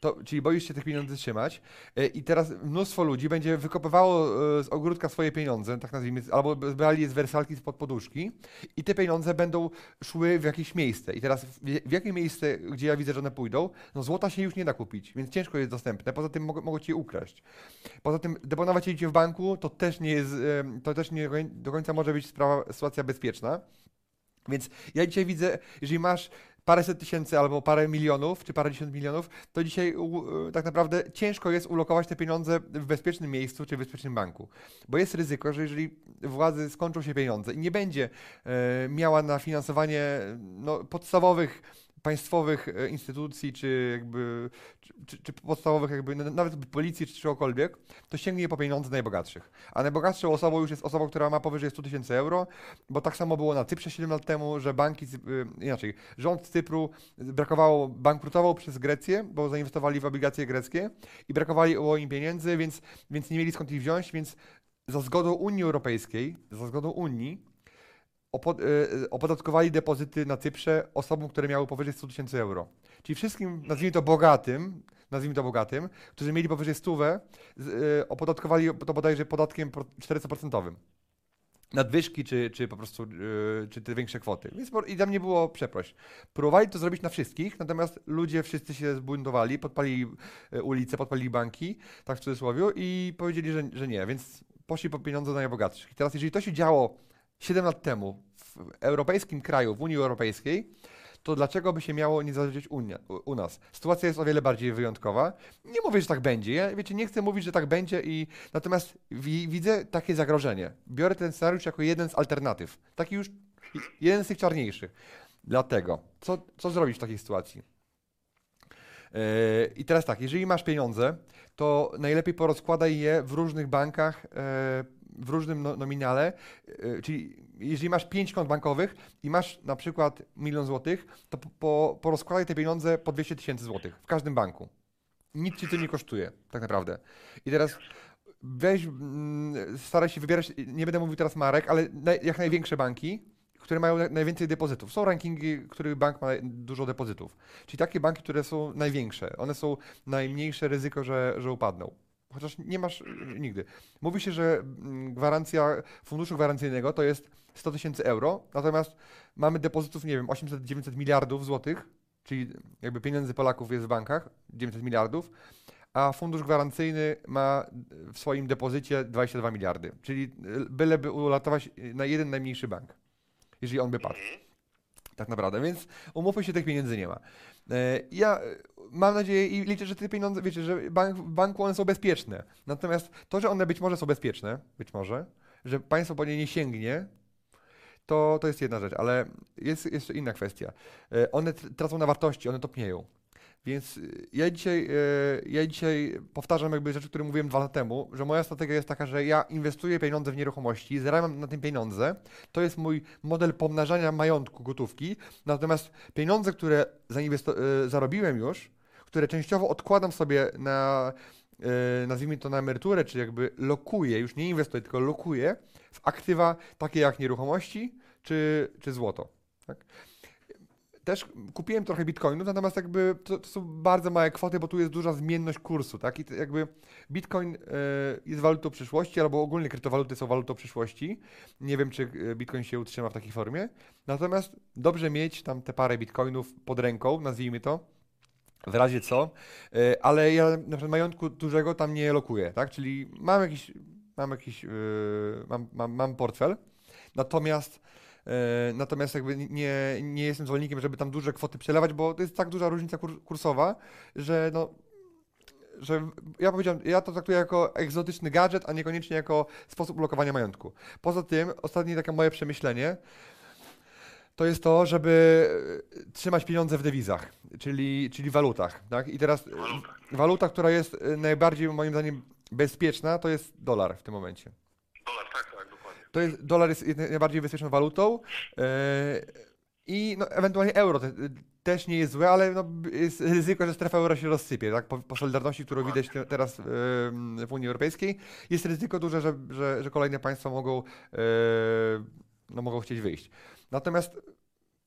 to, czyli boisz się tych pieniędzy trzymać e, i teraz mnóstwo ludzi będzie wykopywało e, z ogródka swoje pieniądze, tak nazwijmy, albo brali je z wersalki spod poduszki i te pieniądze będą szły w jakieś miejsce. I teraz w, w jakie miejsce, gdzie ja widzę, że one pójdą, no złota się już nie da kupić, więc ciężko jest dostępne. Poza tym mogą, mogą ci je ukraść. Poza tym deponować je w banku to też nie jest, to też nie do końca może być sprawa, sytuacja bezpieczna. Więc ja dzisiaj widzę, jeżeli masz paręset tysięcy albo parę milionów, czy parędziesiąt milionów, to dzisiaj tak naprawdę ciężko jest ulokować te pieniądze w bezpiecznym miejscu czy w bezpiecznym banku. Bo jest ryzyko, że jeżeli władzy skończą się pieniądze i nie będzie e, miała na finansowanie no, podstawowych państwowych e, instytucji, czy jakby, czy, czy, podstawowych jakby, nawet policji, czy czegokolwiek, to sięgnie po pieniądze najbogatszych. A najbogatszą osobą już jest osoba, która ma powyżej 100 tysięcy euro, bo tak samo było na Cyprze 7 lat temu, że banki, e, inaczej, rząd Cypru brakowało, bankrutował przez Grecję, bo zainwestowali w obligacje greckie i brakowało im pieniędzy, więc, więc nie mieli skąd ich wziąć, więc za zgodą Unii Europejskiej, za zgodą Unii, Y, opodatkowali depozyty na Cyprze osobom, które miały powyżej 100 tysięcy euro. Czyli wszystkim, nazwijmy to bogatym, nazwijmy to bogatym, którzy mieli powyżej 100, y, opodatkowali to bodajże podatkiem 400%. Nadwyżki, czy, czy po prostu, y, czy te większe kwoty. Więc i tam nie było przeproś. Próbowali to zrobić na wszystkich, natomiast ludzie wszyscy się zbuntowali, podpalili ulice, podpalili banki, tak w cudzysłowie, i powiedzieli, że, że nie, więc poszli po pieniądze najbogatszych. I teraz, jeżeli to się działo 7 lat temu w europejskim kraju, w Unii Europejskiej, to dlaczego by się miało nie zadziać Unia, u, nas? Sytuacja jest o wiele bardziej wyjątkowa. Nie mówię, że tak będzie. Ja, wiecie, nie chcę mówić, że tak będzie i natomiast wi widzę takie zagrożenie. Biorę ten scenariusz jako jeden z alternatyw. Taki już jeden z tych czarniejszych. Dlatego, co, co zrobić w takiej sytuacji? Yy, I teraz tak, jeżeli masz pieniądze, to najlepiej porozkładaj je w różnych bankach, yy, w różnym no, nominale, yy, czyli jeżeli masz 5 kont bankowych i masz na przykład milion złotych, to po, porozkładaj te pieniądze po 200 tysięcy złotych w każdym banku. Nic ci to nie kosztuje, tak naprawdę. I teraz weź, mm, staraj się wybierać, nie będę mówił teraz marek, ale jak największe banki, które mają najwięcej depozytów. Są rankingi, których bank ma dużo depozytów. Czyli takie banki, które są największe. One są najmniejsze ryzyko, że, że upadną. Chociaż nie masz nigdy. Mówi się, że mm, gwarancja funduszu gwarancyjnego to jest 100 tysięcy euro, natomiast mamy depozytów, nie wiem, 800-900 miliardów złotych, czyli jakby pieniędzy Polaków jest w bankach, 900 miliardów, a fundusz gwarancyjny ma w swoim depozycie 22 miliardy, czyli byleby uratować na jeden najmniejszy bank jeżeli on by padł. Tak naprawdę, więc umówmy się, tych pieniędzy nie ma. E, ja mam nadzieję i liczę, że te pieniądze, wiecie, że bank, w banku one są bezpieczne. Natomiast to, że one być może są bezpieczne, być może, że państwo po nie nie sięgnie, to, to jest jedna rzecz, ale jest jeszcze inna kwestia. E, one tracą na wartości, one topnieją. Więc y, ja dzisiaj, y, ja dzisiaj powtarzam jakby rzeczy, które mówiłem dwa lata temu, że moja strategia jest taka, że ja inwestuję pieniądze w nieruchomości, zarabiam na tym pieniądze. To jest mój model pomnażania majątku gotówki. Natomiast pieniądze, które y, zarobiłem już, które częściowo odkładam sobie na, nazwijmy to na emeryturę, czy jakby lokuję, już nie inwestuję, tylko lokuję w aktywa takie jak nieruchomości czy, czy złoto. Tak? Też kupiłem trochę bitcoinów, natomiast jakby to, to, są bardzo małe kwoty, bo tu jest duża zmienność kursu, tak? I jakby bitcoin y, jest walutą przyszłości, albo ogólnie kryptowaluty są walutą przyszłości. Nie wiem, czy e, bitcoin się utrzyma w takiej formie. Natomiast dobrze mieć tam te parę bitcoinów pod ręką, nazwijmy to. W razie co, y, ale ja na przykład majątku dużego tam nie lokuję, tak? Czyli mam jakiś, mam jakiś, yy, mam, mam, mam portfel, natomiast natomiast jakby nie, nie jestem zwolennikiem, żeby tam duże kwoty przelewać, bo to jest tak duża różnica kursowa, że no że ja powiedziałem, ja to traktuję jako egzotyczny gadżet, a niekoniecznie jako sposób lokowania majątku. Poza tym, ostatnie takie moje przemyślenie, to jest to, żeby trzymać pieniądze w dewizach, czyli, czyli walutach. Tak? I teraz waluta, która jest najbardziej moim zdaniem bezpieczna, to jest dolar w tym momencie. Dolar, tak to jest, dolar jest najbardziej bezpieczną walutą yy, i no, ewentualnie euro te, też nie jest złe, ale no, jest ryzyko, że strefa euro się rozsypie, tak? Po, po solidarności, którą widać te, teraz yy, w Unii Europejskiej, jest ryzyko duże, że, że, że kolejne państwa mogą, yy, no, mogą chcieć wyjść. Natomiast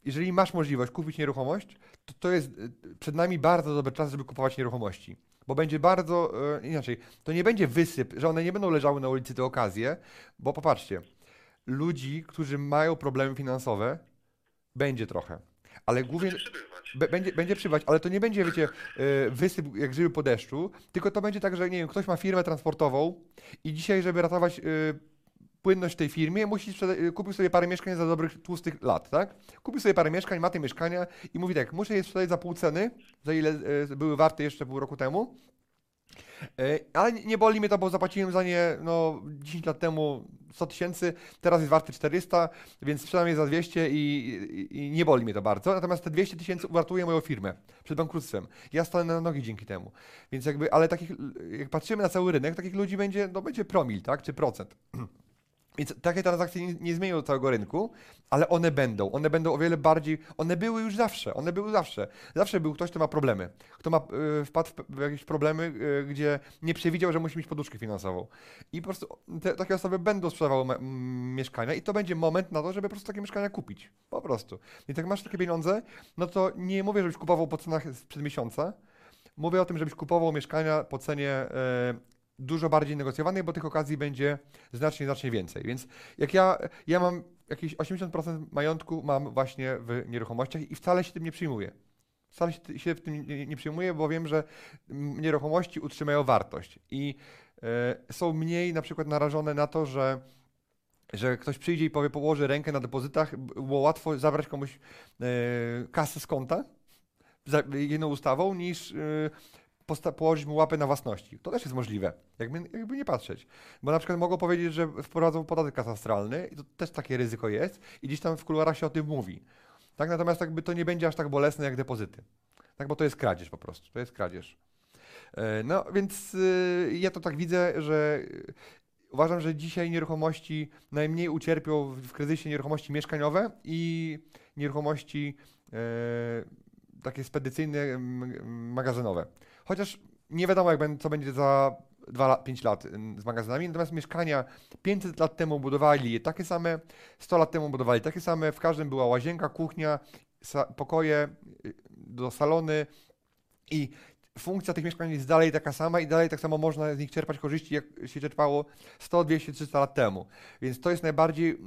jeżeli masz możliwość kupić nieruchomość, to to jest przed nami bardzo dobry czas, żeby kupować nieruchomości bo będzie bardzo e, inaczej. To nie będzie wysyp, że one nie będą leżały na ulicy te okazje, bo popatrzcie, ludzi, którzy mają problemy finansowe, będzie trochę. Ale głównie będzie, będzie przybywać, ale to nie będzie, wiecie, e, wysyp jak grzyby po deszczu, tylko to będzie tak, że nie wiem, ktoś ma firmę transportową i dzisiaj, żeby ratować e, płynność tej firmie, musi kupił sobie parę mieszkań za dobrych, tłustych lat, tak? Kupił sobie parę mieszkań, ma te mieszkania i mówi tak, muszę je sprzedać za pół ceny, za ile e, były warte jeszcze pół roku temu, E, ale nie boli mnie to, bo zapłaciłem za nie no, 10 lat temu 100 tysięcy, teraz jest warty 400, więc przynajmniej za 200 i, i, i, nie boli mnie to bardzo. Natomiast te 200 tysięcy uratuje moją firmę przed bankructwem. Ja stanę na nogi dzięki temu. Więc jakby, ale takich, jak patrzymy na cały rynek, takich ludzi będzie, no będzie promil, tak, czy procent. Więc takie transakcje nie, nie zmienią całego rynku, ale one będą. One będą o wiele bardziej. One były już zawsze. One były zawsze. Zawsze był ktoś, kto ma problemy. Kto ma, y, wpadł w, jakieś problemy, y, gdzie nie przewidział, że musi mieć poduszkę finansową. I po prostu te, takie osoby będą sprzedawały mieszkania, i to będzie moment na to, żeby po prostu takie mieszkania kupić. Po prostu. Więc jak masz takie pieniądze, no to nie mówię, żebyś kupował po cenach sprzed miesiąca. Mówię o tym, żebyś kupował mieszkania po cenie y, dużo bardziej negocjowanej, bo tych okazji będzie znacznie, znacznie więcej. Więc jak ja, ja mam jakieś 80% majątku mam właśnie w nieruchomościach i wcale się tym nie przyjmuję. Wcale się, się w tym nie, nie przyjmuję, bo wiem, że nieruchomości utrzymają wartość i y, są mniej na przykład narażone na to, że że ktoś przyjdzie i powie, położy rękę na depozytach, było łatwo zabrać komuś y, kasę z konta jedną ustawą, niż y, położyć mu łapę na własności. To też jest możliwe, jakby, jakby nie patrzeć. Bo na przykład mogą powiedzieć, że wprowadzą podatek katastralny i to też takie ryzyko jest i gdzieś tam w kuluarach się o tym mówi. Tak? Natomiast jakby to nie będzie aż tak bolesne jak depozyty. Tak? Bo to jest kradzież po prostu. To jest kradzież. E, no więc y, ja to tak widzę, że uważam, że dzisiaj nieruchomości najmniej ucierpią w kryzysie nieruchomości mieszkaniowe i nieruchomości e, takie spedycyjne, magazynowe. Chociaż nie wiadomo, jak będzie, co będzie za 2-5 lat z magazynami, natomiast mieszkania 500 lat temu budowali je takie same, 100 lat temu budowali takie same, w każdym była łazienka, kuchnia, pokoje, y, do salony i funkcja tych mieszkań jest dalej taka sama i dalej tak samo można z nich czerpać korzyści, jak się czerpało 100, 200, 300 lat temu. Więc to jest najbardziej, yy,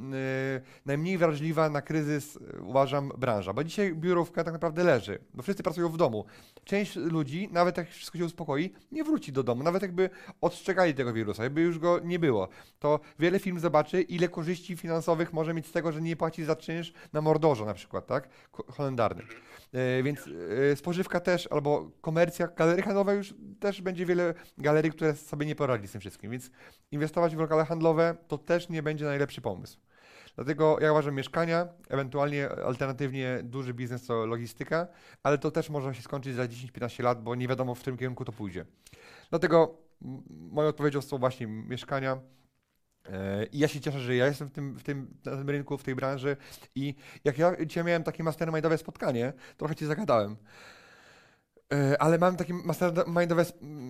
najmniej wrażliwa na kryzys, yy, uważam, branża. Bo dzisiaj biurówka tak naprawdę leży, bo wszyscy pracują w domu. Część ludzi, nawet jak wszystko się uspokoi, nie wróci do domu. Nawet jakby odstrzegali tego wirusa, jakby już go nie było, to wiele firm zobaczy, ile korzyści finansowych może mieć z tego, że nie płaci za czynsz na mordorze na przykład, tak? Holendarnym. Yy, więc spożywka też, albo komercja, galerie handlowe już też będzie wiele galerii, które sobie nie poradzi z tym wszystkim, więc inwestować w lokale handlowe to też nie będzie najlepszy pomysł. Dlatego ja uważam mieszkania, ewentualnie alternatywnie duży biznes to logistyka, ale to też może się skończyć za 10-15 lat, bo nie wiadomo w którym kierunku to pójdzie. Dlatego moją odpowiedzią są właśnie mieszkania. E, I ja się cieszę, że ja jestem w tym, w tym, na tym rynku, w tej branży i jak ja dzisiaj miałem takie mastermindowe spotkanie, trochę Ci zagadałem, ale mam takie mastermindowe.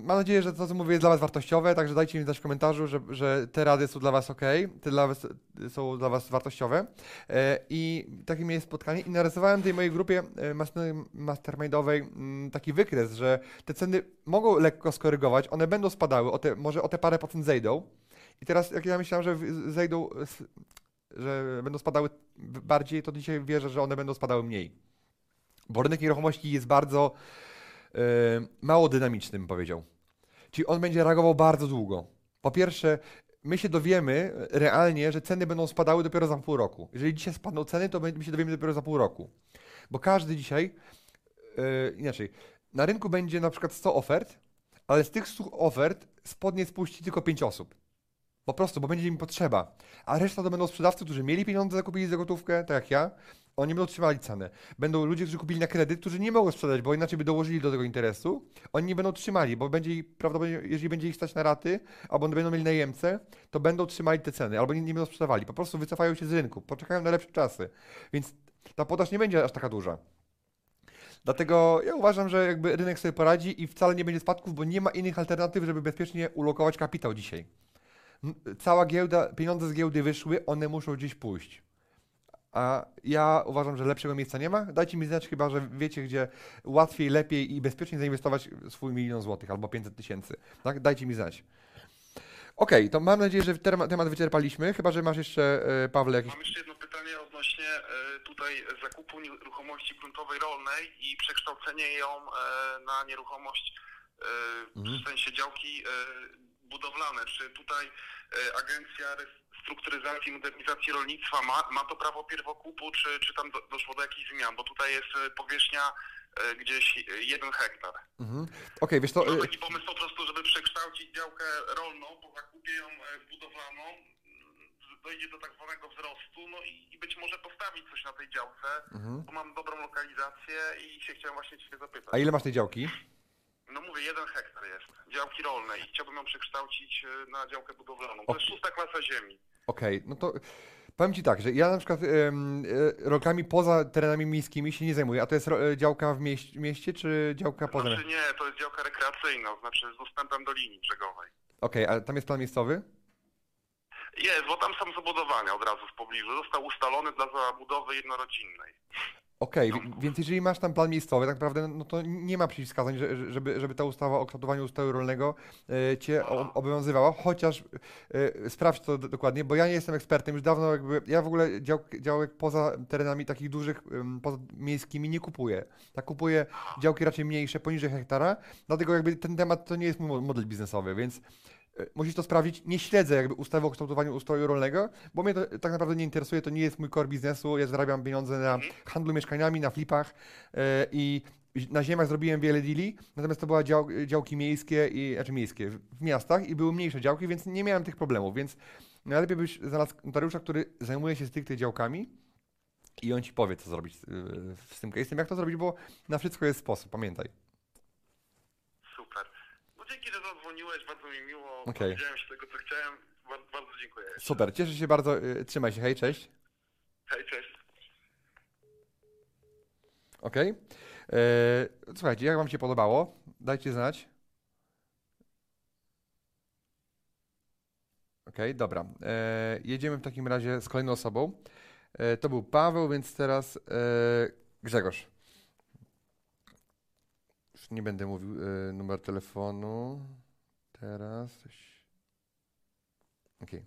Mam nadzieję, że to, co mówię, jest dla Was wartościowe, także dajcie mi znać w komentarzu, że, że te rady są dla Was ok, te dla was, są dla Was wartościowe. E, I takie miałem spotkanie i narysowałem tej mojej grupie e, mastermindowej mm, taki wykres, że te ceny mogą lekko skorygować, one będą spadały, o te, może o te parę procent zejdą. I teraz, jak ja myślałem, że zejdą, że będą spadały bardziej, to dzisiaj wierzę, że one będą spadały mniej. Bo rynek nieruchomości jest bardzo E, mało dynamiczny, bym powiedział. Czyli on będzie reagował bardzo długo. Po pierwsze, my się dowiemy realnie, że ceny będą spadały dopiero za pół roku. Jeżeli dzisiaj spadną ceny, to my się dowiemy dopiero za pół roku. Bo każdy dzisiaj, yy, inaczej, na rynku będzie na przykład 100 ofert, ale z tych 100 ofert spodnie spuści tylko 5 osób. Po prostu, bo będzie im potrzeba. A reszta to będą sprzedawcy, którzy mieli pieniądze, zakupili za gotówkę, tak jak ja, oni będą trzymali cenę. Będą ludzie, którzy kupili na kredyt, którzy nie mogą sprzedać, bo inaczej by dołożyli do tego interesu. Oni nie będą trzymali, bo będzie prawdopodobnie, jeżeli będzie ich stać na raty, albo będą mieli najemcę, to będą trzymali te ceny, albo nie, nie będą sprzedawali. Po prostu wycofają się z rynku, poczekają na lepsze czasy. Więc ta podaż nie będzie aż taka duża. Dlatego ja uważam, że jakby rynek sobie poradzi i wcale nie będzie spadków, bo nie ma innych alternatyw, żeby bezpiecznie ulokować kapitał dzisiaj. Cała giełda, pieniądze z giełdy wyszły, one muszą gdzieś pójść. A ja uważam, że lepszego miejsca nie ma. Dajcie mi znać, chyba że wiecie, gdzie łatwiej, lepiej i bezpiecznie zainwestować swój milion złotych albo 500 tysięcy. Tak? Dajcie mi znać. Okej, okay, to mam nadzieję, że temat wyczerpaliśmy, chyba że masz jeszcze, e, Pawle, jakieś... Mam jeszcze jedno pytanie odnośnie e, tutaj zakupu nieruchomości gruntowej rolnej i przekształcenie ją e, na nieruchomość mhm. w sensie działki budowlane. Czy tutaj agencja strukturyzacji, modernizacji rolnictwa ma, ma to prawo pierwokupu, czy, czy tam do, doszło do jakichś zmian? Bo tutaj jest e, powierzchnia e, gdzieś e, jeden hektar. Mhm. Okej, okay, wiesz to... Taki pomysł po prostu, żeby przekształcić działkę rolną, po zakupie ją budowlaną, dojdzie do tak zwanego wzrostu, no i, i być może postawić coś na tej działce, mhm. bo mam dobrą lokalizację i się chciałem właśnie Ciebie zapytać. A ile masz tej działki? No mówię, jeden hektar jest, działki rolnej i chciałbym ją przekształcić na działkę budowlaną. To jest szósta klasa ziemi. Okej, no to powiem Ci tak, że ja na przykład em, e, rolkami poza terenami miejskimi się nie zajmuję, a to jest e, działka w mieście, mieście czy działka poza? Znaczy nie, to jest działka rekreacyjna, znaczy z dostępem do linii brzegowej. Okej, ale tam jest plan miejscowy? Jest, bo tam są zabudowania od razu w pobliżu. Został ustalony dla zabudowy jednorodzinnej. Okej, wi- więc jeżeli masz tam plan miejscowy, tak naprawdę, no to nie ma przeciwwskazań, że- że- żeby, żeby ta ustawa o kształtowaniu ustroju rolnego e, Cię o, obowiązywała, chociaż e, sprawdź to do- dokładnie, bo ja nie jestem ekspertem, już dawno jakby, ja w ogóle dział, działek poza terenami takich dużych, poza miejskimi nie kupuję. Tak kupuję działki raczej mniejsze, poniżej hektara, dlatego jakby ten temat to nie jest mój mo- model biznesowy, więc musisz to sprawdzić. Nie śledzę jakby ustawy o kształtowaniu ustroju rolnego, bo mnie to tak naprawdę nie interesuje, to nie jest mój core biznesu. Ja zarabiam pieniądze na handlu mieszkaniami, na flipach e, i na ziemiach zrobiłem wiele deali, natomiast to były dział, działki miejskie, i, znaczy miejskie, w miastach i były mniejsze działki, więc nie miałem tych problemów, więc najlepiej byś znalazł notariusza, który zajmuje się stricte działkami i on ci powie, co zrobić y, z tym case'em, jak to zrobić, bo na wszystko jest sposób, pamiętaj. No dzięki, że zadzwoniłeś, bardzo mi miło. Okej. Dowiedziałem się tego, co chciałem. Bardzo, bardzo dziękuję. Super, cieszę się bardzo, y, trzymaj się, hej, cześć. Hej, cześć. Okej. E, Słuchajcie, jak Wam się podobało? Dajcie znać. Okej, dobra. E, jedziemy w takim razie z kolejną osobą. E, to był Paweł, więc teraz e, Grzegorz. Już nie będę mówił e, numer telefonu. Teraz. coś- Okej.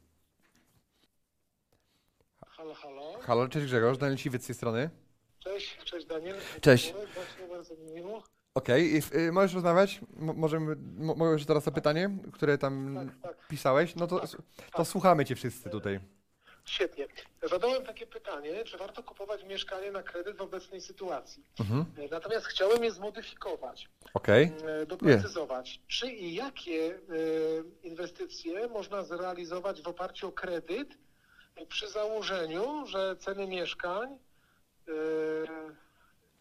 Halo, halo. Halo, cześć Grzegorz, Daniel Siwiec z tej strony. Cześć, cześć Daniel. Cześć. Okej, i- y, możesz rozmawiać? Mo- możemy, mo- możesz teraz to pytanie, które tam Tak, tak. pisałeś? No to, to słuchamy Cię wszyscy tutaj. Świetnie. Zadałem takie pytanie, czy warto kupować mieszkanie na kredyt w obecnej sytuacji. Mhm. E, Natomiast chciałem je zmodyfikować, Okej. e, doprecyzować. Czy i jakie e, inwestycje można zrealizować w oparciu o kredyt przy założeniu, że ceny mieszkań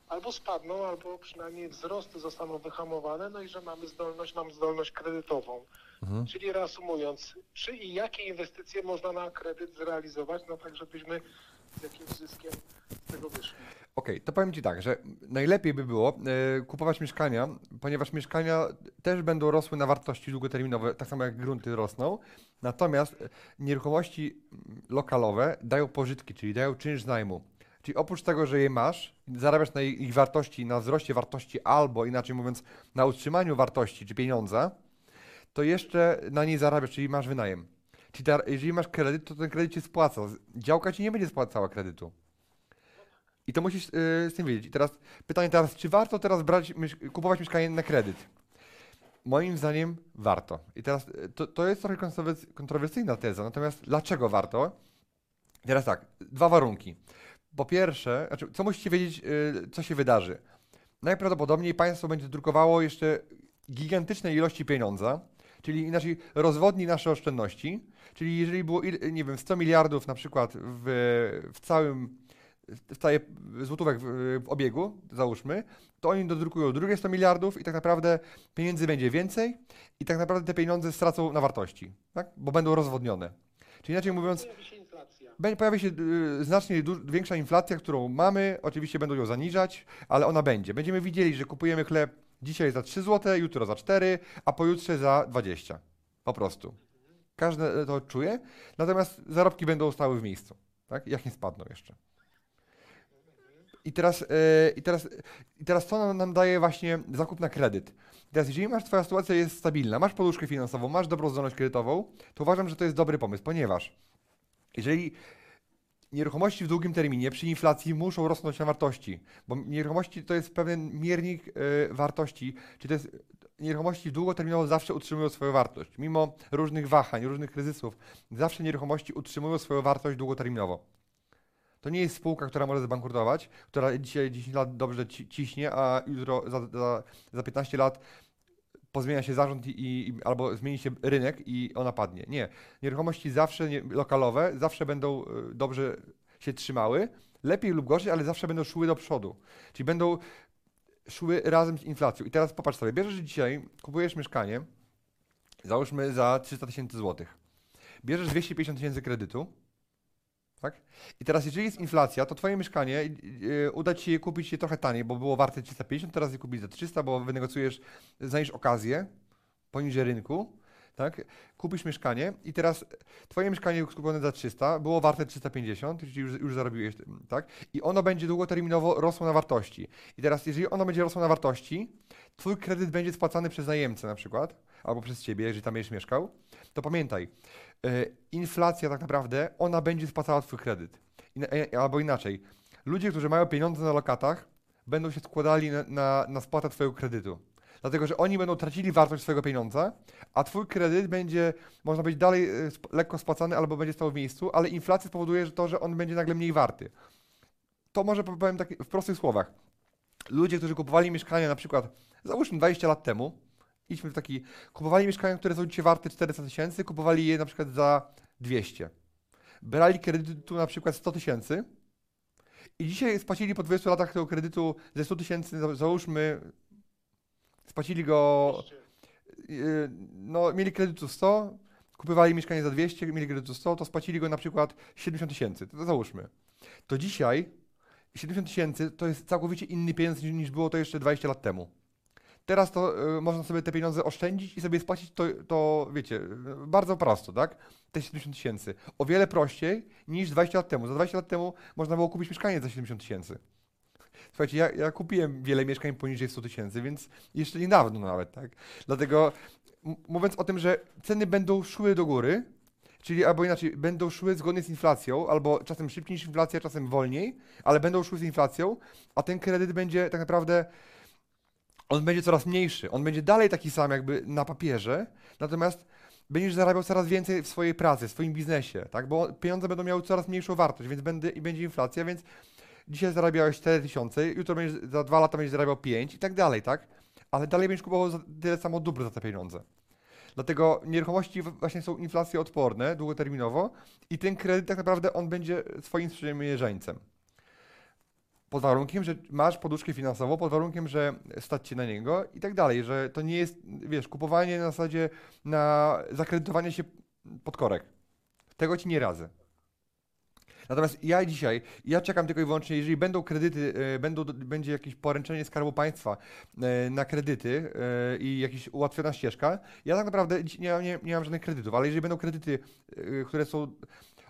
albo spadną, albo przynajmniej wzrosty zostaną wyhamowane, no i że mamy zdolność, mam zdolność kredytową. Mhm. Czyli reasumując, czy i jakie inwestycje można na kredyt zrealizować, no tak żebyśmy z jakimś zyskiem z tego wyszli. Okej, to powiem Ci tak, że najlepiej by było e, kupować mieszkania, ponieważ mieszkania też będą rosły na wartości długoterminowe, tak samo jak grunty rosną. Natomiast e, nieruchomości lokalowe dają pożytki, czyli dają czynsz najmu. Czyli oprócz tego, że je masz, zarabiasz na ich wartości, na wzroście wartości albo inaczej mówiąc na utrzymaniu wartości czy pieniądza, to jeszcze na niej zarabiasz, czyli masz wynajem. Czyli ta, jeżeli masz kredyt, to ten kredyt się spłaca. Działka ci nie będzie spłacała kredytu. I to musisz yy, z tym wiedzieć. I teraz pytanie teraz, czy warto teraz brać, kupować mieszkanie na kredyt? Moim zdaniem warto. I teraz y, to, to jest trochę kontrowers- kontrowersyjna teza, natomiast dlaczego warto? Teraz tak, dwa warunki. Po pierwsze, znaczy, co musicie wiedzieć, yy, co się wydarzy? Najprawdopodobniej państwo będzie drukowało jeszcze gigantyczne ilości pieniądza, czyli inaczej rozwodni nasze oszczędności, czyli jeżeli było, nie wiem, 100 miliardów na przykład w, w całym, w całej złotówek w, w obiegu, załóżmy, to oni dodrukują drugie 100 miliardów i tak naprawdę pieniędzy będzie więcej i tak naprawdę te pieniądze stracą na wartości, tak? bo będą rozwodnione. Czyli inaczej mówiąc, Pojawi się y, znacznie większa inflacja, którą mamy. Oczywiście będą ją zaniżać, ale ona będzie. Będziemy widzieli, że kupujemy chleb dzisiaj za 3 zł, jutro za 4, a pojutrze za 20. Po prostu. Każdy to czuje. Natomiast zarobki będą stały w miejscu. Tak? Jak nie spadną jeszcze. I teraz, y, i teraz, i teraz co nam, nam daje właśnie zakup na kredyt? Teraz, jeżeli masz, twoja sytuacja jest stabilna, masz poduszkę finansową, masz dobrą zdolność kredytową, to uważam, że to jest dobry pomysł, ponieważ jeżeli nieruchomości w długim terminie przy inflacji muszą rosnąć na wartości, bo nieruchomości to jest pewien miernik y, wartości, czy to jest nieruchomości długoterminowo zawsze utrzymują swoją wartość, mimo różnych wahań, różnych kryzysów, zawsze nieruchomości utrzymują swoją wartość długoterminowo. To nie jest spółka, która może zbankrutować, która dzisiaj 10 lat dobrze ci- ciśnie, a jutro za, za, za 15 lat pozmienia się zarząd i, i, albo zmieni się rynek i ona padnie. Nie. Nieruchomości zawsze nie, lokalowe zawsze będą y, dobrze się trzymały, lepiej lub gorzej, ale zawsze będą szły do przodu. Czyli będą szły razem z inflacją. I teraz popatrz sobie, bierzesz dzisiaj, kupujesz mieszkanie, załóżmy za 300 tysięcy złotych. Bierzesz 250 tysięcy kredytu, tak? I teraz jeżeli jest inflacja, to twoje mieszkanie yy, uda ci je kupić je trochę taniej, bo było warte 350, teraz je kupić za 300, bo wynegocjujesz, znajdziesz okazję poniżej rynku, tak? Kupisz mieszkanie i teraz twoje mieszkanie kupione za 300 było warte 350, czyli już, już zarobiłeś, tak? I ono będzie długoterminowo rosło na wartości. I teraz jeżeli ono będzie rosło na wartości, twój kredyt będzie spłacany przez najemcę na przykład, albo przez ciebie, jeżeli tam będziesz mieszkał, to pamiętaj, inflacja tak naprawdę, ona będzie spłacała twój kredyt. I, yy, albo inaczej, ludzie, którzy mają pieniądze na lokatach, będą się składali na, na, na spłatę twojego kredytu. Dlatego, że oni będą tracili wartość swojego pieniądza, a twój kredyt będzie, można być dalej y, lekko spłacany albo będzie stał w miejscu, ale inflacja spowoduje że to, że on będzie nagle mniej warty. To może powiem tak w prostych słowach. Ludzie, którzy kupowali mieszkania na przykład, załóżmy 20 lat temu, idźmy w taki, kupowali mieszkania, które są dzisiaj warte 400 tysięcy, kupowali je na przykład za 200. Brali kredytu na przykład 100 tysięcy i dzisiaj spłacili po 20 latach tego kredytu ze 100 tysięcy, załóżmy Spłacili go, y, no mieli kredytu 100, kupywali mieszkanie za 200, mieli kredytu 100, to spłacili go na przykład 70 tysięcy, to, to załóżmy. To dzisiaj 70 tysięcy to jest całkowicie inny pieniądz niż było to jeszcze 20 lat temu. Teraz to y, można sobie te pieniądze oszczędzić i sobie spłacić to, to wiecie, bardzo prosto, tak? Te 70 tysięcy. O wiele prościej niż 20 lat temu. Za 20 lat temu można było kupić mieszkanie za 70 tysięcy. Słuchajcie, ja, ja kupiłem wiele mieszkań poniżej 100 tysięcy, więc jeszcze niedawno nawet, tak? Dlatego mówiąc o tym, że ceny będą szły do góry, czyli albo inaczej, będą szły zgodnie z inflacją, albo czasem szybciej niż inflacja, czasem wolniej, ale będą szły z inflacją, a ten kredyt będzie tak naprawdę on będzie coraz mniejszy. On będzie dalej taki sam jakby na papierze, natomiast będziesz zarabiał coraz więcej w swojej pracy, w swoim biznesie, tak? Bo pieniądze będą miały coraz mniejszą wartość, więc będzie, i będzie inflacja, więc dzisiaj zarabiałeś 4 tysiące, jutro będziesz, za dwa lata będziesz zarabiał 5 i tak dalej, tak? Ale dalej będziesz kupował tyle samo dóbr za te pieniądze. Dlatego nieruchomości właśnie są inflacjoodporne długoterminowo i ten kredyt tak naprawdę on będzie swoim sprzymierzeńcem. Pod warunkiem, że masz poduszkę finansową, pod warunkiem, że stać na niego i tak dalej, że to nie jest, wiesz, kupowanie na zasadzie na zakredytowanie się pod korek. Tego ci nie radzę. Natomiast ja dzisiaj, ja czekam tylko i wyłącznie, jeżeli będą kredyty, e, będą, będzie jakieś poręczenie Skarbu Państwa e, na kredyty e, i jakaś ułatwiona ścieżka, ja tak naprawdę nie, nie, nie mam żadnych kredytów, ale jeżeli będą kredyty, które są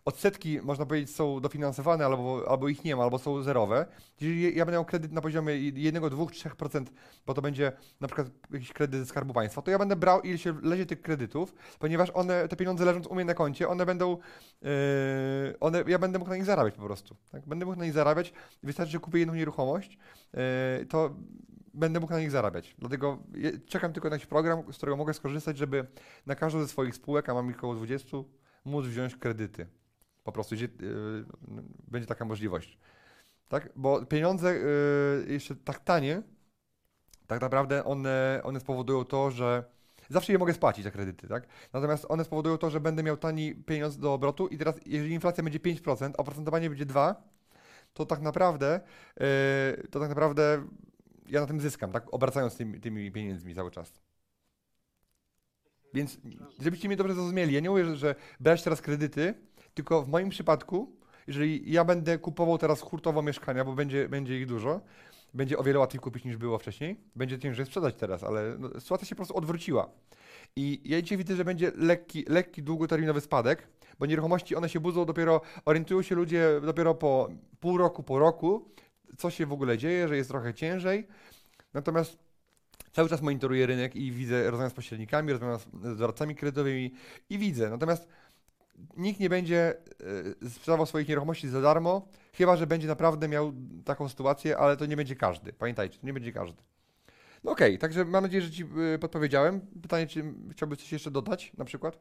odsetki, można powiedzieć, są dofinansowane albo, albo ich nie ma, albo są zerowe. Jeżeli ja będę miał kredyt na poziomie 1, 2, 3%, bo to będzie na przykład jakiś kredyt ze Skarbu Państwa, to ja będę brał ile się lezie tych kredytów, ponieważ one, te pieniądze leżąc u mnie na koncie, one będą, yy, one, ja będę mógł na nich zarabiać po prostu. Tak? Będę mógł na nich zarabiać. Wystarczy, że kupię jedną nieruchomość, yy, to będę mógł na nich zarabiać. Dlatego czekam tylko na jakiś program, z którego mogę skorzystać, żeby na każdą ze swoich spółek, a mam ich około 20, móc wziąć kredyty. Po prostu yy, będzie taka możliwość. Tak? Bo pieniądze yy, jeszcze tak tanie, tak naprawdę one, one spowodują to, że zawsze je mogę spłacić za kredyty, tak? Natomiast one spowodują to, że będę miał tani pieniądz do obrotu i teraz jeżeli inflacja będzie 5%, a oprocentowanie będzie 2%, to tak naprawdę yy, to tak naprawdę ja na tym zyskam, tak? Obracając tymi, tymi pieniędzmi cały czas. Więc żebyście mnie dobrze zrozumieli, ja nie mówię, że brać teraz kredyty, tylko w moim przypadku, jeżeli ja będę kupował teraz hurtowo mieszkania, bo będzie, będzie ich dużo, będzie o wiele łatwiej kupić niż było wcześniej, będzie ciężej sprzedać teraz, ale no, sytuacja się po prostu odwróciła. I ja dzisiaj widzę, że będzie lekki, lekki długoterminowy spadek, bo nieruchomości one się budzą dopiero, orientują się ludzie dopiero po pół roku, po roku, co się w ogóle dzieje, że jest trochę ciężej. Natomiast cały czas monitoruję rynek i widzę, rozmawiam z pośrednikami, rozmawiam z doradcami kredytowymi i widzę. Natomiast nikt nie będzie e, sprzedawał swoich nieruchomości za darmo, chyba że będzie naprawdę miał taką sytuację, ale to nie będzie każdy. Pamiętajcie, to nie będzie każdy. No okej, okay, także mam nadzieję, że Ci e, podpowiedziałem. Pytanie, czy chciałbyś coś jeszcze dodać na przykład?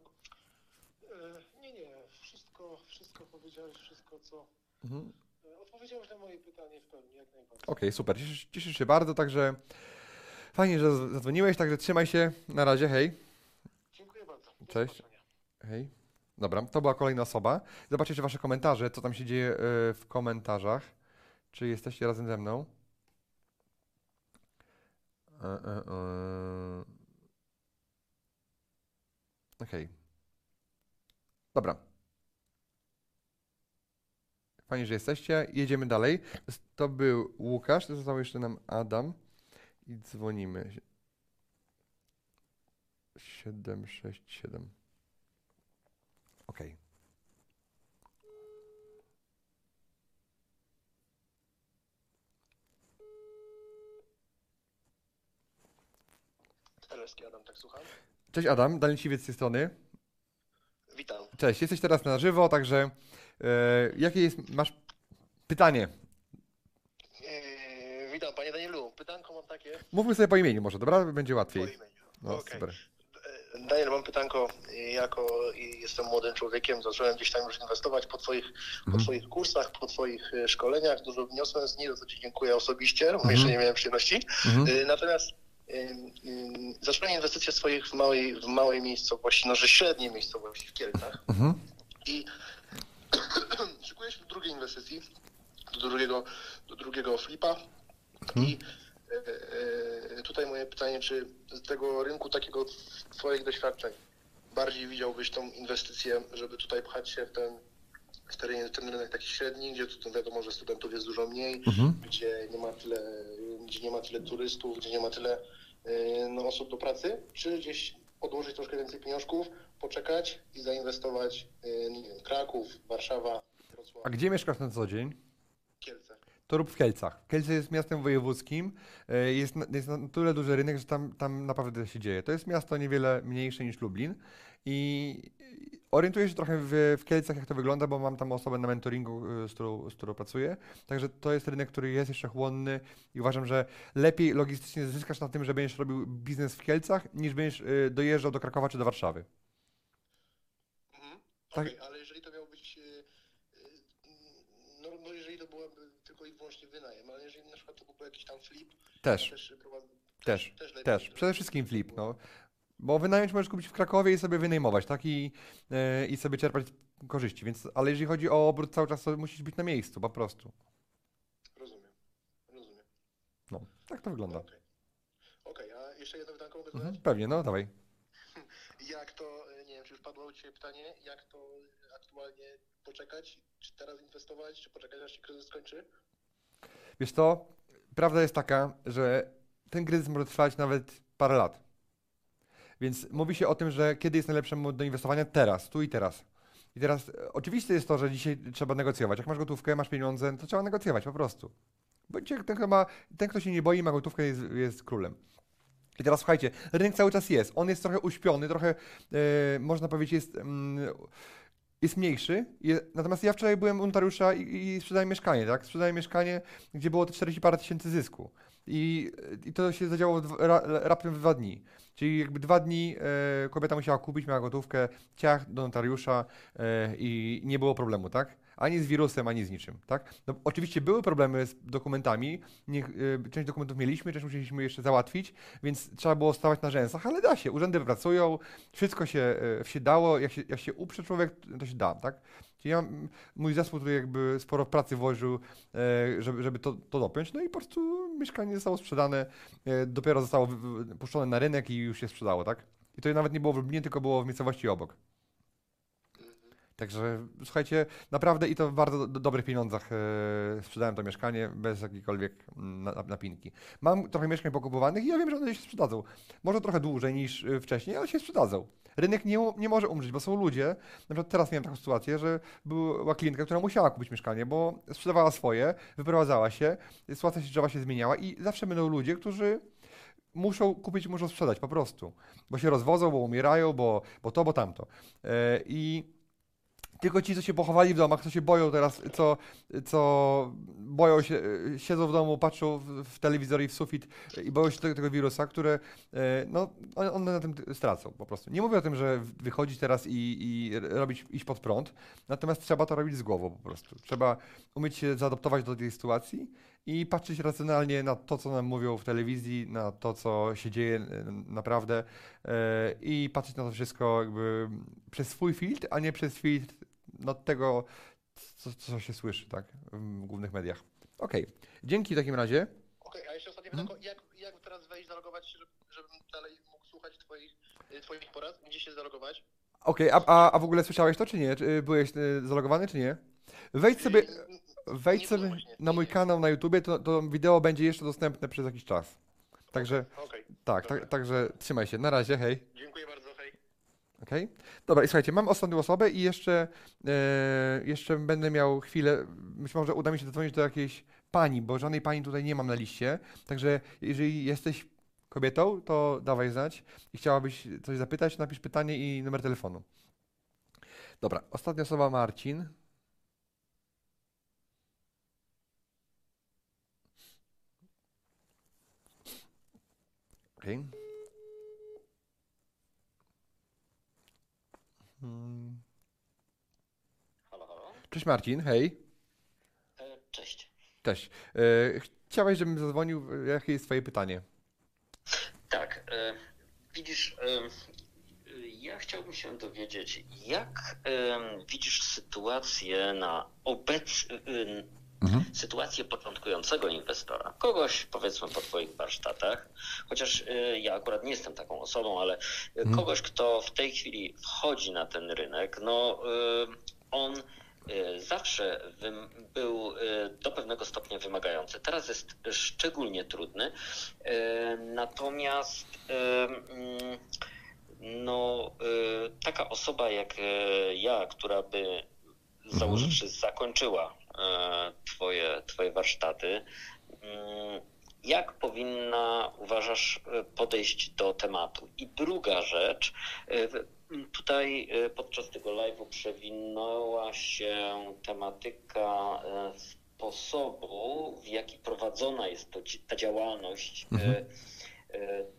E, nie, nie, wszystko, wszystko powiedziałeś, wszystko co... Mhm. Odpowiedziałeś na moje pytanie w pełni, jak najbardziej. Okej, okay, super, cieszę, cieszę się bardzo, także fajnie, że zadzwoniłeś, także trzymaj się, na razie, hej. Dziękuję bardzo. Cześć. Hej. Dobra, to była kolejna osoba. Zobaczcie wasze komentarze, co tam się dzieje e, w komentarzach. Czy jesteście razem ze mną? E, e. Okej. Dobra. Fajnie, że jesteście. Jedziemy dalej. To był Łukasz, to został jeszcze nam Adam. I dzwonimy. 767. Teleski Adam, tak słucham. Cześć Adam, Daniel Siwiec z tej strony. Witam. Cześć, jesteś teraz na żywo, także e, jakie jest, masz pytanie? Eee, witam panie Danielu. Pytanko mam takie Mówmy sobie po imieniu może, dobra? Będzie po łatwiej. imieniu. No, Okej. super. Daniel, mam pytanko. Jako jestem młodym człowiekiem, zacząłem gdzieś tam już inwestować po twoich, po Mhm. twoich kursach, po twoich e, szkoleniach. Dużo wniosłem z nich, za co ci dziękuję osobiście, bo Mhm. jeszcze nie miałem przyjemności. Mhm. E, Natomiast zacząłem inwestycje swoich w małej, w małej miejscowości, no że średniej miejscowości w Kielcach. Mhm. I szykuję się do drugiej inwestycji, do drugiego, do drugiego flipa. I tutaj moje pytanie, czy z tego rynku takiego Twoich doświadczeń bardziej widziałbyś tą inwestycję, żeby tutaj pchać się w ten, w ten, w ten rynek taki średni, gdzie tu wiadomo, że studentów jest dużo mniej, Mhm. gdzie nie ma tyle, gdzie nie ma tyle turystów, gdzie nie ma tyle e, no, osób do pracy, czy gdzieś odłożyć troszkę więcej pieniążków, poczekać i zainwestować, e, nie wiem, Kraków, Warszawa, Wrocław, A gdzie mieszkasz na co dzień? To rób w Kielcach. Kielce jest miastem wojewódzkim. e, Jest na, jest na tyle duży rynek, że tam, tam naprawdę się dzieje. To jest miasto niewiele mniejsze niż Lublin i orientuję się trochę w, w Kielcach, jak to wygląda, bo mam tam osobę na mentoringu, y, z którą, z którą pracuję. Także to jest rynek, który jest jeszcze chłonny i uważam, że lepiej logistycznie zyskasz na tym, że będziesz robił biznes w Kielcach, niż będziesz y, dojeżdżał do Krakowa czy do Warszawy. Mhm. Tak. Ale jeżeli to miał być, e, e, no, no jeżeli to byłaby tylko i wyłącznie wynajem, ale jeżeli na przykład to byłby jakiś tam flip, Też. też, prowadzę- Też, też, Też, żeby- przede wszystkim flip, no. Bo wynająć możesz kupić w Krakowie i sobie wynajmować, tak? I, e, i sobie czerpać korzyści, więc, ale jeżeli chodzi o obrót cały czas, to musisz być na miejscu, po prostu. Rozumiem, rozumiem. No, tak to wygląda. Okej, Okej, a jeszcze jedno pytanko mogę Mhm, pewnie, no dawaj. Jak to, e, nie wiem, czy już padło u Ciebie pytanie, jak to aktualnie poczekać, czy teraz inwestować, czy poczekać, aż się kryzys skończy? Wiesz co, prawda jest taka, że ten kryzys może trwać nawet parę lat. Więc mówi się o tym, że kiedy jest najlepszy moment do inwestowania? Teraz, tu i teraz. I teraz e, oczywiste jest to, że dzisiaj trzeba negocjować. Jak masz gotówkę, masz pieniądze, to trzeba negocjować po prostu. Bo dzisiaj ten, kto, ma, ten, kto się nie boi, ma gotówkę, jest, jest królem. I teraz słuchajcie, rynek cały czas jest. On jest trochę uśpiony, trochę e, można powiedzieć jest, mm, jest mniejszy. Je, natomiast ja wczoraj byłem u notariusza i, i sprzedałem mieszkanie, tak? Sprzedałem mieszkanie, gdzie było te 40 parę tysięcy zysku. I, I to się zadziało w, ra, raptem w dwa dni. Czyli jakby dwa dni e, kobieta musiała kupić, miała gotówkę, ciach do notariusza e, i nie było problemu, tak? Ani z wirusem, ani z niczym, tak? No, oczywiście były problemy z dokumentami, e, część dokumentów mieliśmy, część musieliśmy jeszcze załatwić, więc trzeba było stawać na rzęsach, ale da się, urzędy pracują, wszystko się, e, się dało, jak się, jak się uprze człowiek, to się da, tak? Czyli ja, mój zespół tutaj jakby sporo pracy włożył, e, żeby, żeby to, to dopiąć, no i po prostu mieszkanie zostało sprzedane, e, dopiero zostało puszczone na rynek i już się sprzedało, tak? I to nawet nie było w Lublinie, tylko było w miejscowości obok. Także słuchajcie, naprawdę i to w bardzo do, dobrych pieniądzach e, sprzedałem to mieszkanie bez jakiejkolwiek mm, na, napinki. Mam trochę mieszkań pokupowanych i ja wiem, że one się sprzedadzą. Może trochę dłużej niż e, wcześniej, ale się sprzedadzą. Rynek nie, nie może umrzeć, bo są ludzie, na przykład teraz miałem taką sytuację, że była klientka, która musiała kupić mieszkanie, bo sprzedawała swoje, wyprowadzała się, sytuacja życiowa się zmieniała i zawsze będą ludzie, którzy muszą kupić, muszą sprzedać po prostu, bo się rozwodzą, bo umierają, bo, bo to, bo tamto. E, I tylko ci, co się pochowali w domach, co się boją teraz, co, co boją się, siedzą w domu, patrzą w, w telewizor i w sufit i boją się tego, tego wirusa, które, e, no, one, na tym stracą po prostu. Nie mówię o tym, że wychodzić teraz i, i robić, iść pod prąd, natomiast trzeba to robić z głową po prostu. Trzeba umieć się zaadoptować do tej sytuacji i patrzeć racjonalnie na to, co nam mówią w telewizji, na to, co się dzieje e, naprawdę e, i patrzeć na to wszystko jakby przez swój filtr, a nie przez filtr no, tego, co, co się słyszy, tak, w głównych mediach. Okej, dzięki w takim razie. Okej, a jeszcze ostatnie pytanie, jak, jak teraz wejść, zalogować się, żeby- żebym dalej mógł słuchać twoich, y, twoich porad? Gdzie się zalogować? Okej, a, a, a w ogóle słyszałeś to, czy nie? Byłeś e, zalogowany, czy nie? Wejdź sobie, wejdź sobie na mój kanał na YouTubie, to, to wideo będzie jeszcze dostępne przez jakiś czas. Także, Okej, tak, tak, także trzymaj się. Na razie, hej. dziękuję bardzo, hej. Okej? Dobra, i słuchajcie, mam ostatnią osobę i jeszcze, e, jeszcze będę miał chwilę, być może uda mi się dodzwonić do jakiejś pani, bo żadnej pani tutaj nie mam na liście, także jeżeli jesteś kobietą, to dawaj znać i chciałabyś coś zapytać, napisz pytanie i numer telefonu. Dobra, ostatnia osoba Marcin. Hmm. Halo, halo. Cześć Marcin, hej. E, Cześć. Cześć. E, chciałeś, żebym zadzwonił, jakie jest twoje pytanie? Tak, e, widzisz, ja chciałbym się dowiedzieć, jak widzisz sytuację na obec... e, Sytuację początkującego inwestora, kogoś powiedzmy po Twoich warsztatach, chociaż e, ja akurat nie jestem taką osobą, ale e, kogoś, kto w tej chwili wchodzi na ten rynek, no e, on zawsze był do pewnego stopnia wymagający. Teraz jest szczególnie trudny. Natomiast mm, no, taka osoba jak ja, która by załóżywszy zakończyła e, twoje, twoje warsztaty, mm, jak powinna, uważasz, e, podejść do tematu? I druga rzecz, e, tutaj e, podczas tego live'u przewinęła się tematyka e, sposobu, w jaki prowadzona jest ta działalność. E, e,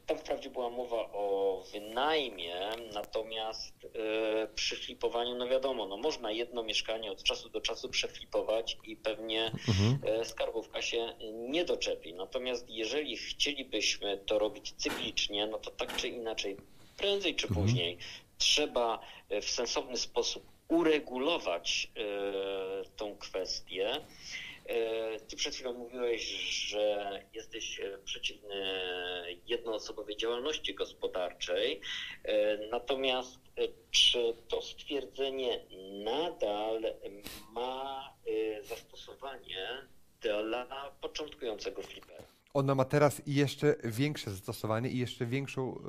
Tam wprawdzie była mowa o wynajmie, natomiast e, przy flipowaniu, no wiadomo, no można jedno mieszkanie od czasu do czasu przeflipować i pewnie e, skarbówka się nie doczepi. Natomiast jeżeli chcielibyśmy to robić cyklicznie, no to tak czy inaczej, prędzej czy później trzeba e, w sensowny sposób uregulować e, tą kwestię. E, Ty przed chwilą mówiłeś, że jesteś e, przeciwny jednoosobowej działalności gospodarczej. E, Natomiast czy to stwierdzenie nadal ma zastosowanie dla początkującego flipera? Ona ma teraz jeszcze większe zastosowanie i jeszcze większą.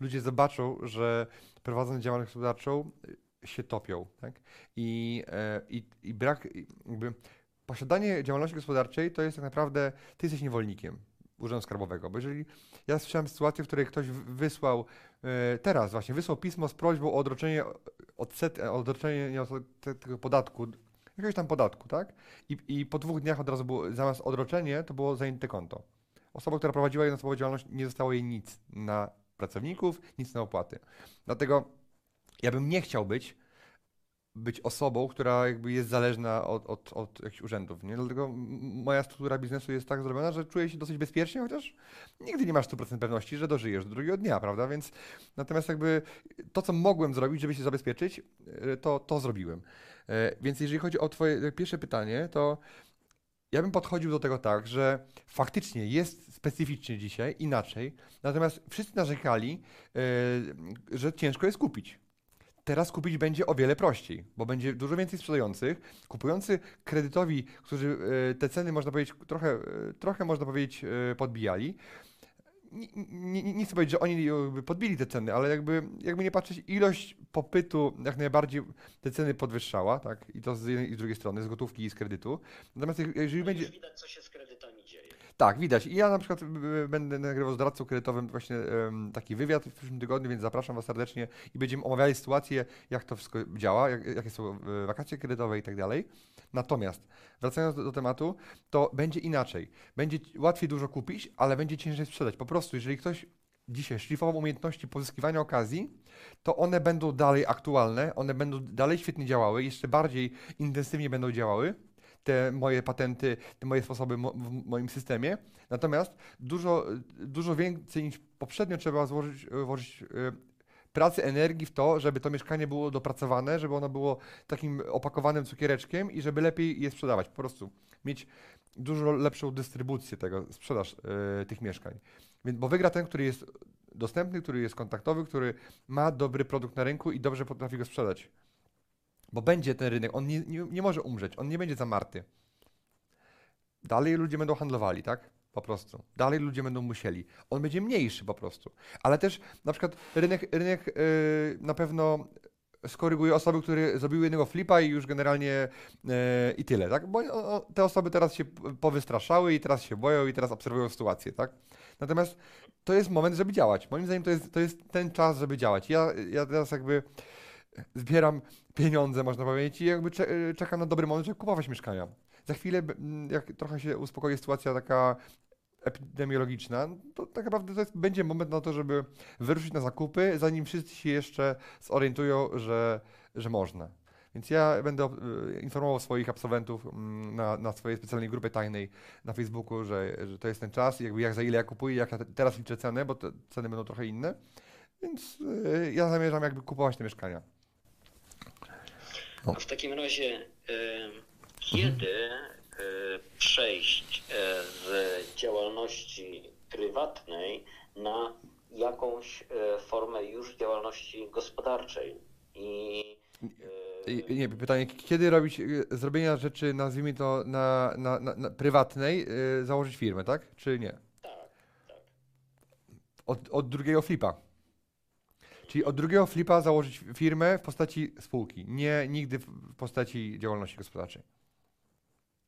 Ludzie zobaczą, że prowadząc działalność gospodarczą się topią, tak? I, i, i brak, jakby posiadanie działalności gospodarczej to jest tak naprawdę, ty jesteś niewolnikiem Urzędu Skarbowego, bo jeżeli ja słyszałem sytuację, w której ktoś wysłał, e, teraz właśnie, wysłał pismo z prośbą o odroczenie, odset, o odroczenie od te- tego podatku, jakiegoś tam podatku, tak? I, I po dwóch dniach od razu było, zamiast odroczenie, to było zajęte konto. Osoba, która prowadziła jednoosobową działalność, nie zostało jej nic na pracowników, nic na opłaty. Dlatego ja bym nie chciał być, być osobą, która jakby jest zależna od, od, od jakichś urzędów. Nie? Dlatego moja struktura biznesu jest tak zrobiona, że czuję się dosyć bezpiecznie, chociaż nigdy nie masz 100% pewności, że dożyjesz do drugiego dnia, prawda? Więc natomiast jakby to, co mogłem zrobić, żeby się zabezpieczyć, y, to, to zrobiłem. E, Więc jeżeli chodzi o twoje pierwsze pytanie, to ja bym podchodził do tego tak, że faktycznie jest specyficznie dzisiaj, inaczej, natomiast wszyscy narzekali, e, że ciężko jest kupić. Teraz kupić będzie o wiele prościej, bo będzie dużo więcej sprzedających. Kupujący kredytowi, którzy e, te ceny, można powiedzieć, trochę, e, trochę można powiedzieć, e, podbijali. Nie, nie, nie chcę powiedzieć, że oni podbili te ceny, ale jakby, jakby nie patrzeć, ilość popytu jak najbardziej te ceny podwyższała, tak? I to z jednej i z drugiej strony, z gotówki i z kredytu. Natomiast jeżeli będzie. Widać, co się z dzieje. Tak, widać. I ja na przykład y, będę nagrywał z doradcą kredytowym właśnie taki wywiad w przyszłym tygodniu, więc zapraszam Was serdecznie i będziemy omawiali sytuację, jak to wszystko działa, jak, jakie są y, wakacje kredytowe i tak dalej. Natomiast wracając do, do tematu, to będzie inaczej. Będzie łatwiej dużo kupić, ale będzie ciężej sprzedać. Po prostu, jeżeli ktoś dzisiaj szlifował umiejętności pozyskiwania okazji, to one będą dalej aktualne, one będą dalej świetnie działały, jeszcze bardziej intensywnie będą działały te moje patenty, te moje sposoby mo w moim systemie. Natomiast dużo, dużo więcej niż poprzednio trzeba złożyć, włożyć e, pracy, energii w to, żeby to mieszkanie było dopracowane, żeby ono było takim opakowanym cukiereczkiem i żeby lepiej je sprzedawać. Po prostu mieć dużo lepszą dystrybucję tego, sprzedaż yy, tych mieszkań. Więc, bo wygra ten, który jest dostępny, który jest kontaktowy, który ma dobry produkt na rynku i dobrze potrafi go sprzedać. Bo będzie ten rynek, on nie, nie, nie może umrzeć, on nie będzie zamarty. Dalej ludzie będą handlowali, tak? Po prostu. Dalej ludzie będą musieli. On będzie mniejszy po prostu. Ale też na przykład rynek, rynek yy, na pewno skoryguje osoby, które zrobiły jednego flipa i już generalnie yy, i tyle, tak? Bo o, te osoby teraz się powystraszały i teraz się boją i teraz obserwują sytuację, tak? Natomiast to jest moment, żeby działać. Moim zdaniem to jest, to jest ten czas, żeby działać. Ja, ja teraz jakby zbieram pieniądze, można powiedzieć, i jakby czekam na dobry moment, żeby kupować mieszkania. Za chwilę, jak trochę się uspokoi sytuacja taka epidemiologiczna, to tak naprawdę to jest, będzie moment na to, żeby wyruszyć na zakupy, zanim wszyscy się jeszcze zorientują, że, że można. Więc ja będę e, informował swoich absolwentów na, na swojej specjalnej grupie tajnej na Facebooku, że, że to jest ten czas, jakby jak za ile ja kupuję, jak ja teraz liczę cenę, bo te ceny będą trochę inne. Więc e, ja zamierzam jakby kupować te mieszkania. No. W takim razie, kiedy mhm. przejść z działalności prywatnej na jakąś formę już działalności gospodarczej? I nie, pytanie, kiedy robić zrobienia rzeczy, nazwijmy to na, na, na, na prywatnej, założyć firmę, tak? Czy nie? Tak, tak. Od, od drugiego flipa. Czyli od drugiego flipa założyć firmę w postaci spółki, nie nigdy w postaci działalności gospodarczej.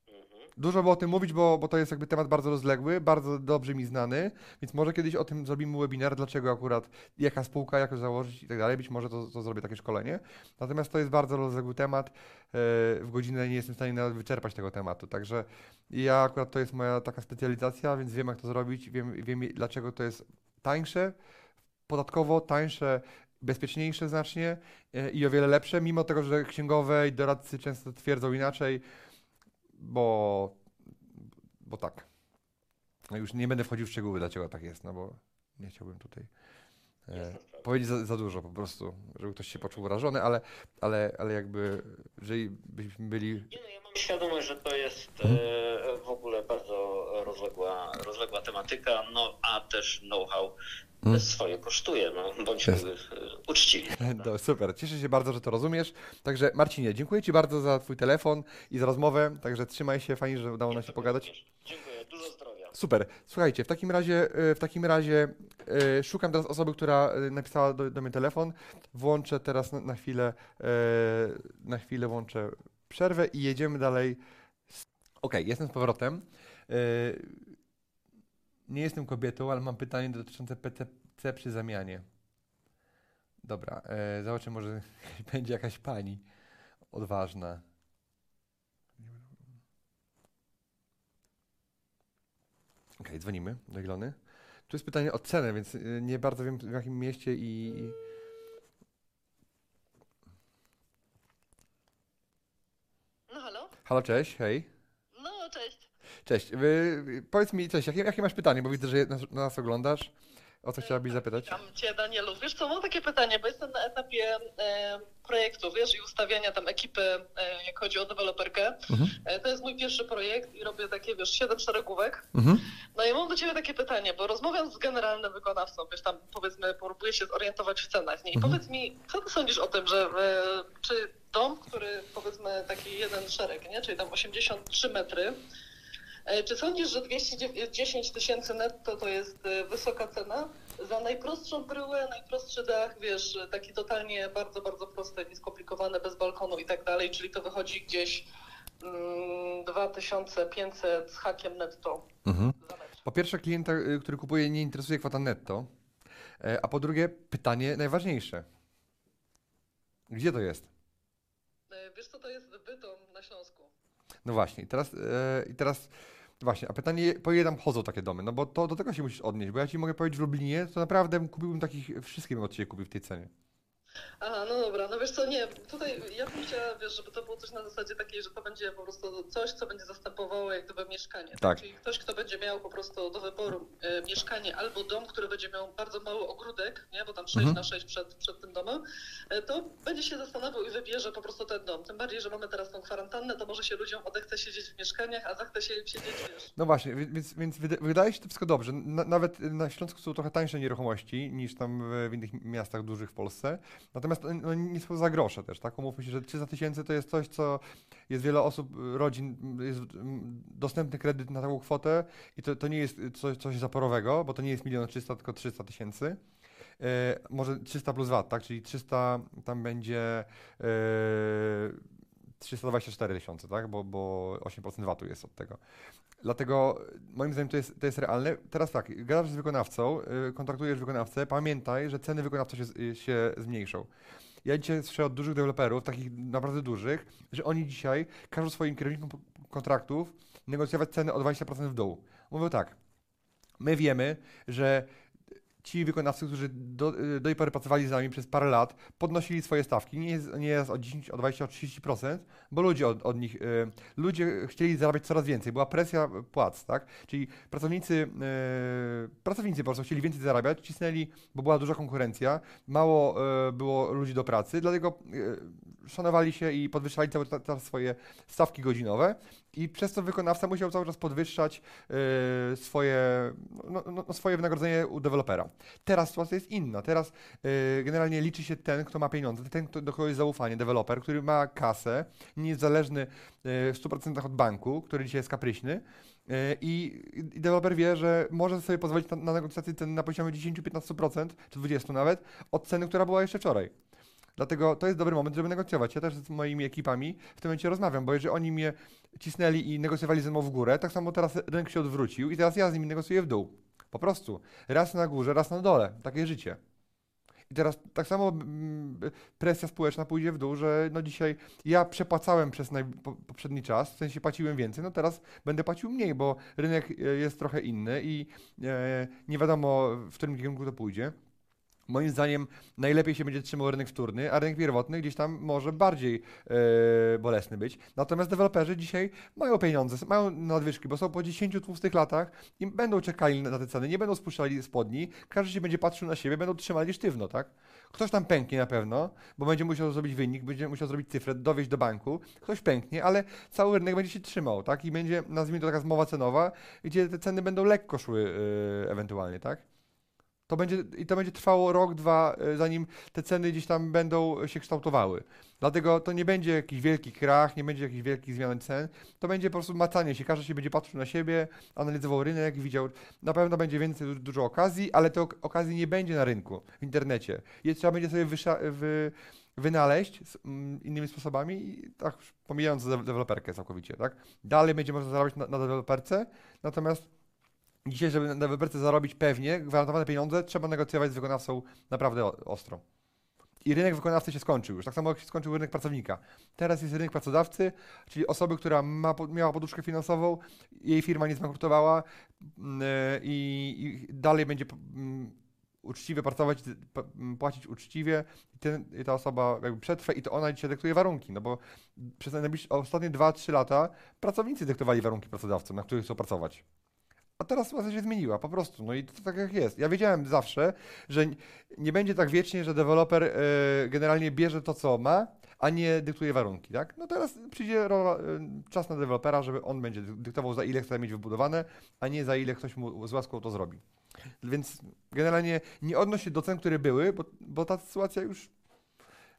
Mhm. Dużo było o tym mówić, bo, bo to jest jakby temat bardzo rozległy, bardzo dobrze mi znany, więc może kiedyś o tym zrobimy webinar, dlaczego akurat, jaka spółka, jak założyć i tak dalej. Być może to, to zrobię takie szkolenie. Natomiast to jest bardzo rozległy temat. E, w godzinę nie jestem w stanie nawet wyczerpać tego tematu. Także ja akurat to jest moja taka specjalizacja, więc wiem jak to zrobić, wiem, wiem dlaczego to jest tańsze, podatkowo tańsze, bezpieczniejsze znacznie e, i o wiele lepsze, mimo tego, że księgowe i doradcy często twierdzą inaczej, bo, bo tak. No już nie będę wchodził w szczegóły, dlaczego tak jest, no bo nie chciałbym tutaj e, powiedzieć za, za, dużo po prostu, żeby ktoś się poczuł urażony, ale, ale, ale jakby, jeżeli byśmy byli... Nie, no ja mam świadomość, że to jest mhm. e, w ogóle bardzo rozległa, rozległa tematyka, no a też know-how Hmm. swoje kosztuje, no bądźmy Jest. uczciwi. No, super, cieszę się bardzo, że to rozumiesz. Także Marcinie, dziękuję Ci bardzo za Twój telefon i za rozmowę, także trzymaj się, fajnie, że udało nam się pogadać. Dziękuję, dużo zdrowia. Super, słuchajcie, w takim razie, e, w takim razie e, szukam teraz osoby, która e, napisała do, do mnie telefon, włączę teraz na, na chwilę, na chwilę włączę przerwę i jedziemy dalej. Ok, jestem z powrotem. Nie jestem kobietą, ale mam pytanie dotyczące PTC przy zamianie. Dobra, e, zobaczę, może będzie jakaś pani odważna. Ok, dzwonimy do Ilony. Tu jest pytanie o cenę, więc e, nie bardzo wiem w jakim mieście i... No halo? Halo, cześć, hej. Cześć. Powiedz mi coś, jakie, jakie masz pytanie, bo widzę, że nas, nas oglądasz. O co chciałabyś zapytać? Witam Cię, Danielu. Wiesz co, mam takie pytanie, bo jestem na etapie e, projektu, wiesz, i ustawiania tam ekipy, e, jak chodzi o deweloperkę. Mhm. E, to jest mój pierwszy projekt i robię takie, wiesz, siedem szeregówek. Mhm. No i mam do Ciebie takie pytanie, bo rozmawiam z generalnym wykonawcą, wiesz, tam powiedzmy, próbuję się zorientować w cenach. Nie? I mhm. powiedz mi, co Ty sądzisz o tym, że e, czy dom, który powiedzmy taki jeden szereg, nie, czyli tam 83 metry, czy sądzisz, że 210 tysięcy netto to jest e, wysoka cena? Za najprostszą bryłę, najprostszy dach, wiesz, taki totalnie bardzo, bardzo prosty, nieskomplikowane, bez balkonu i tak dalej, czyli to wychodzi gdzieś mm, 2500 z hakiem netto. Mhm. Po pierwsze, klienta, y, który kupuje, nie interesuje kwota netto. E, a po drugie, pytanie najważniejsze. Gdzie to jest? Wiesz co, to jest Bytom na Śląsku. No właśnie, i teraz, i teraz Właśnie, a pytanie, po ile tam chodzą takie domy? No bo to do tego się musisz odnieść, bo ja ci mogę powiedzieć w Lublinie, to naprawdę kupiłbym takich, wszystkie bym od ciebie kupił w tej cenie. Aha, no dobra, no wiesz co, nie, tutaj ja bym chciała, wiesz, żeby to było coś na zasadzie takiej, że to będzie po prostu coś, co będzie zastępowało jak gdyby mieszkanie. Tak. Czyli ktoś, kto będzie miał po prostu do wyboru e, mieszkanie albo dom, który będzie miał bardzo mały ogródek, nie, bo tam 6 Mhm. na 6 przed, przed tym domem, e, to będzie się zastanawiał i wybierze po prostu ten dom. Tym bardziej, że mamy teraz tą kwarantannę, to może się ludziom odechce siedzieć w mieszkaniach, a zachce się im siedzieć, wiesz, No właśnie, wi- więc, więc wyda- wydaje się to wszystko dobrze. Na, nawet na Śląsku są trochę tańsze nieruchomości niż tam w innych miastach dużych w Polsce. Natomiast no, nie są za grosze też, tak? Umówmy się, że 300 tysięcy to jest coś, co jest wiele osób, y, rodzin, jest dostępny kredyt na taką kwotę i to, to nie jest coś, coś zaporowego, bo to nie jest milion 300, tylko 300 tysięcy. E, może 300 plus VAT, tak? Czyli 300 tam będzie e, 324 tysiące, tak? Bo, bo 8% VAT-u jest od tego. Dlatego moim zdaniem to jest, to jest realne. Teraz tak, gadasz z wykonawcą, y, kontraktujesz wykonawcę, pamiętaj, że ceny wykonawcy się, y, się zmniejszą. Ja dzisiaj słyszę od dużych deweloperów, takich naprawdę dużych, że oni dzisiaj każą swoim kierownikom kontraktów negocjować ceny o 20% w dół. Mówią tak, my wiemy, że ci wykonawcy, którzy do, do tej pory pracowali z nami przez parę lat, podnosili swoje stawki, nie jest, nie jest o 10, o 20, o 30%, bo ludzie od, od nich, y, ludzie chcieli zarabiać coraz więcej, była presja płac, tak? Czyli pracownicy, y, pracownicy po prostu chcieli więcej zarabiać, cisnęli, bo była duża konkurencja, mało y, było ludzi do pracy, dlatego y, szanowali się i podwyższali cały czas swoje stawki godzinowe i przez to wykonawca musiał cały czas podwyższać y, swoje, no, no, no, swoje wynagrodzenie u dewelopera. Teraz sytuacja jest inna. Teraz y, generalnie liczy się ten, kto ma pieniądze, ten, kto, do kogo jest zaufanie, deweloper, który ma kasę, nie jest zależny y, w 100% od banku, który dzisiaj jest kapryśny. I, I deweloper wie, że może sobie pozwolić na, na ceny na poziomie 10-15%, czy 20% nawet, od ceny, która była jeszcze wczoraj. Dlatego to jest dobry moment, żeby negocjować. Ja też z moimi ekipami w tym momencie rozmawiam, bo jeżeli oni mnie cisnęli i negocjowali ze mną w górę, tak samo teraz rynek się odwrócił i teraz ja z nimi negocjuję w dół. Po prostu. Raz na górze, raz na dole. Takie życie. I teraz tak samo mm, presja społeczna pójdzie w dół, że no dzisiaj ja przepłacałem przez poprzedni czas, w sensie płaciłem więcej, no teraz będę płacił mniej, bo rynek e, jest trochę inny i e, nie wiadomo w którym kierunku to pójdzie. Moim zdaniem najlepiej się będzie trzymał rynek wtórny, a rynek pierwotny gdzieś tam może bardziej e, bolesny być. Natomiast deweloperzy dzisiaj mają pieniądze, mają nadwyżki, bo są po 10 tłustych latach i będą czekali na te ceny, nie będą spuszczali spodni, każdy się będzie patrzył na siebie, będą trzymali sztywno, tak? Ktoś tam pęknie na pewno, bo będzie musiał zrobić wynik, będzie musiał zrobić cyfrę, dowieść do banku, ktoś pęknie, ale cały rynek będzie się trzymał, tak? I będzie, nazwijmy to taka zmowa cenowa, gdzie te ceny będą lekko szły e, ewentualnie, tak? To będzie, I to będzie trwało rok, dwa, e, zanim te ceny gdzieś tam będą się kształtowały. Dlatego to nie będzie jakiś wielki krach, nie będzie jakichś wielkich zmian cen. To będzie po prostu macanie się. Każdy się będzie patrzył na siebie, analizował rynek, widział. Na pewno będzie więcej du- dużo okazji, ale te ok- okazji nie będzie na rynku, w internecie. Je trzeba będzie sobie wy, wynaleźć mm, innymi sposobami, i tak pomijając de- deweloperkę całkowicie, tak? Dalej będzie można zarabiać na, na deweloperce, natomiast Dzisiaj, żeby na deweloperce zarobić pewnie, gwarantowane pieniądze, trzeba negocjować z wykonawcą naprawdę ostro. I rynek wykonawcy się skończył już, tak samo jak się skończył rynek pracownika. Teraz jest rynek pracodawcy, czyli osoby, która ma, miała poduszkę finansową, jej firma nie zbankrutowała mm, e, i, i dalej będzie mm, uczciwie pracować, płacić uczciwie ten, ta osoba jakby przetrwa i to ona dzisiaj dyktuje warunki, no bo przez ostatnie 2-3 lata pracownicy dyktowali warunki pracodawcom, na których chcą pracować. A teraz sytuacja się zmieniła, po prostu. No i to tak jak jest. Ja wiedziałem zawsze, że nie będzie tak wiecznie, że deweloper e, generalnie bierze to, co ma, a nie dyktuje warunki, tak? No teraz przyjdzie rola, e, czas na dewelopera, żeby on będzie dy- dyktował, za ile chce mieć wybudowane, a nie za ile ktoś mu z łaską to zrobi. Więc generalnie nie odnoś się do cen, które były, bo, bo ta sytuacja już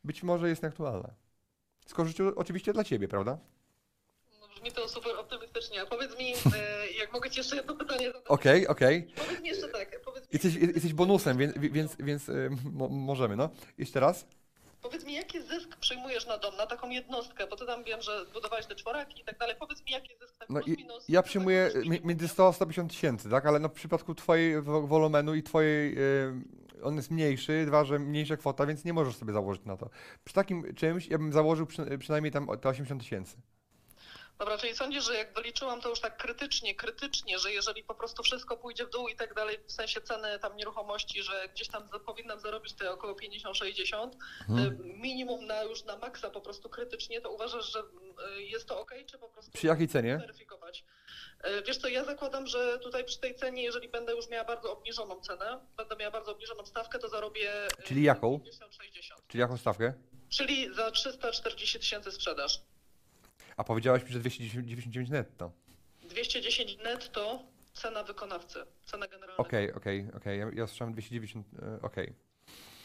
być może jest nieaktualna. Z korzyścią oczywiście dla ciebie, prawda? Brzmi to super optymistycznie. A powiedz mi, e, jak mogę ci jeszcze jedno pytanie zadać? Okej, okej. Powiedz mi jeszcze tak, powiedz mi, Jesteś, jesteś bonusem, więc, więc, więc y, mo, możemy, no. Jeszcze raz. powiedz mi, jaki zysk przyjmujesz na dom, na taką jednostkę, bo ty tam wiem, że budowałeś te czworaki i tak dalej. Powiedz mi, jaki zysk tak No plus minus. ja przyjmuję między nie? 100 a 150 tysięcy, tak? Ale no w przypadku twojej wo- wolumenu i twojej, y, on jest mniejszy, dwa, że mniejsza kwota, więc nie możesz sobie założyć na to. Przy takim czymś ja bym założył przy, przynajmniej tam te 80 tysięcy. Dobra, czyli sądzisz, że jak wyliczyłam to już tak krytycznie, krytycznie, że jeżeli po prostu wszystko pójdzie w dół i tak dalej, w sensie ceny tam nieruchomości, że gdzieś tam powinnam zarobić te około 50-60, Mhm. minimum na już na maksa po prostu krytycznie, to uważasz, że y, jest to ok, czy po prostu Przy jakiej cenie? weryfikować? Y, Wiesz co, ja zakładam, że tutaj przy tej cenie, jeżeli będę już miała bardzo obniżoną cenę, będę miała bardzo obniżoną stawkę, to zarobię y, Czyli jaką? 50-60. Czyli jaką stawkę? Czyli za 340 tysięcy sprzedaż. A powiedziałaś mi, że 299 netto. 210 netto cena wykonawcy, cena generalna. Okej, okej, okej. Ja, ja słyszałem 290, e, okej.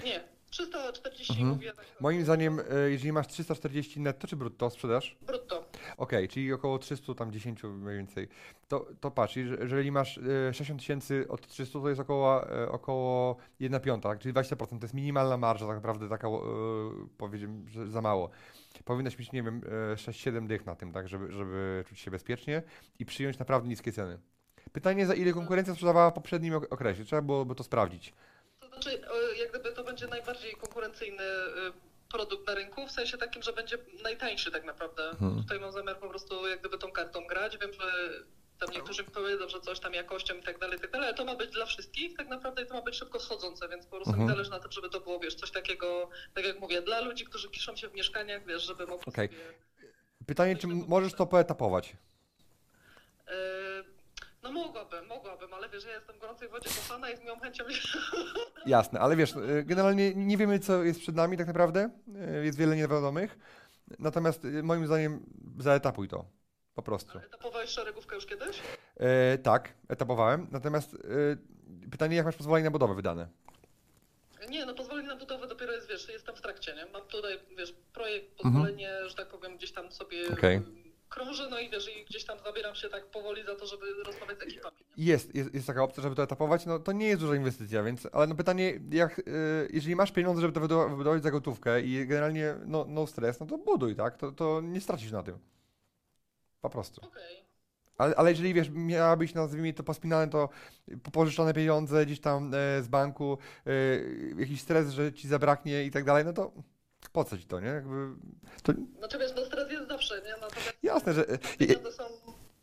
Nie, 340 Mhm. mówię tak. Moim zdaniem, e, jeżeli masz 340 netto czy brutto sprzedaż? Brutto. Okej, czyli około 300, tam 10 mniej więcej. To, to patrz, jeż- jeżeli masz e, 60 tysięcy od 300, to jest około, e, około 1 piąta, tak? czyli 20%. To jest minimalna marża, tak naprawdę taka, e, powiedziałem, że za mało. Powinnaś mieć, nie wiem, e, 6-7 dych na tym, tak, żeby, żeby czuć się bezpiecznie i przyjąć naprawdę niskie ceny. Pytanie, za ile konkurencja sprzedawała w poprzednim ok- okresie? Trzeba byłoby to sprawdzić. To znaczy, e, jak gdyby to będzie najbardziej konkurencyjny e, produkt na rynku, w sensie takim, że będzie najtańszy tak naprawdę. Mhm. Tutaj mam zamiar po prostu jak gdyby tą kartą grać. Wiem, że tam niektórzy powiedzą, że coś tam jakością i tak dalej, i tak dalej, ale to ma być dla wszystkich tak naprawdę i to ma być szybko schodzące, więc po prostu Mhm. zależy na tym, żeby to było, wiesz, coś takiego, tak jak mówię, dla ludzi, którzy kiszą się w mieszkaniach, wiesz, żeby mogli Okej. sobie... Pytanie, czy możesz to poetapować? E, No mogłabym, mogłabym, ale wiesz, ja jestem w gorącej wodzie kochana i z miłą chęcią Jasne, ale wiesz, e, generalnie nie wiemy, co jest przed nami tak naprawdę. E, Jest wiele niewiadomych. Natomiast e, moim zdaniem zaetapuj to. Po prostu. Etapowałeś szeregówkę już kiedyś? E, tak, etapowałem. Natomiast e, pytanie, jak masz pozwolenie na budowę wydane? Nie, no pozwolenie na budowę dopiero jest, wiesz, jestem w trakcie, nie? Mam tutaj, wiesz, projekt, Mhm. pozwolenie, że tak powiem, gdzieś tam sobie Okej. y, krąży, no i wiesz, i gdzieś tam zabieram się tak powoli za to, żeby rozmawiać z ekipami. Jest, jest, jest taka opcja, żeby to etapować. No to nie jest duża inwestycja, więc. Ale no pytanie, jak, e, jeżeli masz pieniądze, żeby to wybudowa- wybudować za gotówkę i generalnie no, no stres, no to buduj, tak? To, to nie stracisz na tym. Po prostu. Okej. Ale, ale jeżeli wiesz, miałabyś nazwijmy to pospinane, to pożyczone pieniądze gdzieś tam e, z banku, e, jakiś stres, że ci zabraknie i tak dalej, no to po co ci to, nie? Jakby, to Znaczy wiesz, no stres jest zawsze, nie? Natomiast jasne, że. e, pieniądze są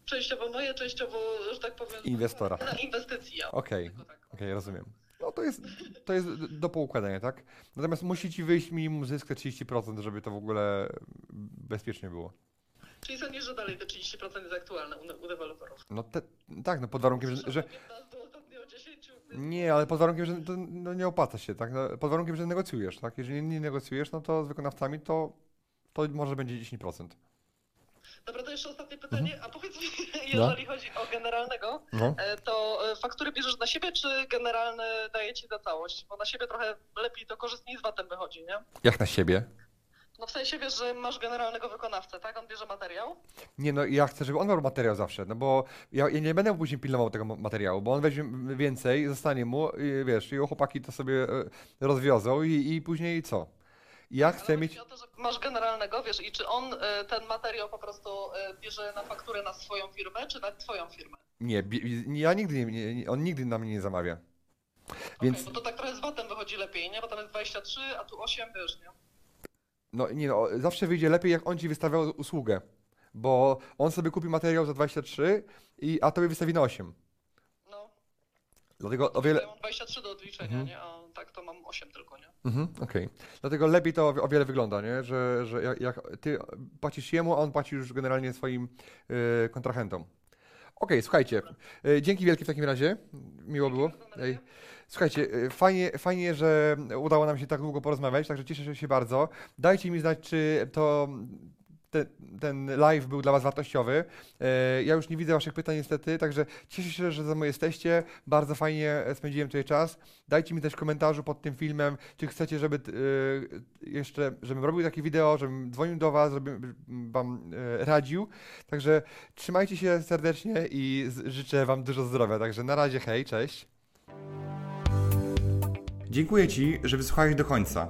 częściowo moje, częściowo, że tak powiem, Inwestora. na inwestycji. ja. Okej, Tylko tak. okej, rozumiem. No to jest, to jest do poukładania, tak? Natomiast musi ci wyjść minimum zysk te 30%, żeby to w ogóle bezpiecznie było. Czyli sądzisz, że dalej te 30% jest aktualne u, u deweloperów? No te, tak, no pod warunkiem, że, że 15, ostatnio 10, Nie, ale pod warunkiem, że to no, nie opłaca się, tak? No, pod warunkiem, że negocjujesz, tak? Jeżeli nie negocjujesz, no to z wykonawcami to, to może będzie 10%. Dobra, to jeszcze ostatnie pytanie. Mhm. A powiedz mi, jeżeli chodzi o generalnego, No. e, to e, faktury bierzesz na siebie, czy generalny daje ci za całość? Bo na siebie trochę lepiej to korzystniej z VAT-em wychodzi, nie? Jak na siebie? No w sensie wiesz, że masz generalnego wykonawcę, tak? On bierze materiał. Nie, no ja chcę, żeby on miał materiał zawsze, no bo ja, ja nie będę później pilnował tego ma- materiału, bo on weźmie więcej, zostanie mu, i, wiesz, jego chłopaki to sobie e, rozwiozą i, i później co? Ja chcę mieć... o to, że masz generalnego, wiesz, i czy on e, ten materiał po prostu e, bierze na fakturę na swoją firmę, czy na twoją firmę? Nie, ja nigdy nie, on nigdy na mnie nie zamawia. Więc, bo to tak trochę z VAT-em wychodzi lepiej, nie? Bo tam jest 23, a tu 8, wiesz, nie? No nie no, zawsze wyjdzie lepiej, jak on ci wystawiał usługę, bo on sobie kupi materiał za 23, i, a tobie wystawi na 8. No. Dlatego o wiele... Ja mam 23 do odliczenia, Mhm. nie? A tak to mam 8 tylko, nie? Mhm, okej. Dlatego lepiej to o wiele wygląda, nie? Że, że jak, jak ty płacisz jemu, a on płaci już generalnie swoim y, kontrahentom. Okej, słuchajcie. y, dzięki wielkie w takim razie. Miło było. Słuchajcie, y, fajnie, fajnie, że udało nam się tak długo porozmawiać, także cieszę się bardzo. Dajcie mi znać, czy to te, ten live był dla Was wartościowy. E, Ja już nie widzę Waszych pytań niestety, także cieszę się, że ze mną jesteście. Bardzo fajnie spędziłem tutaj czas. Dajcie mi też w komentarzu pod tym filmem, czy chcecie, żeby e, jeszcze, żebym robił takie wideo, żebym dzwonił do Was, żebym Wam e, radził. Także trzymajcie się serdecznie i życzę Wam dużo zdrowia. Także na razie, hej, cześć. Dziękuję Ci, że wysłuchałeś do końca.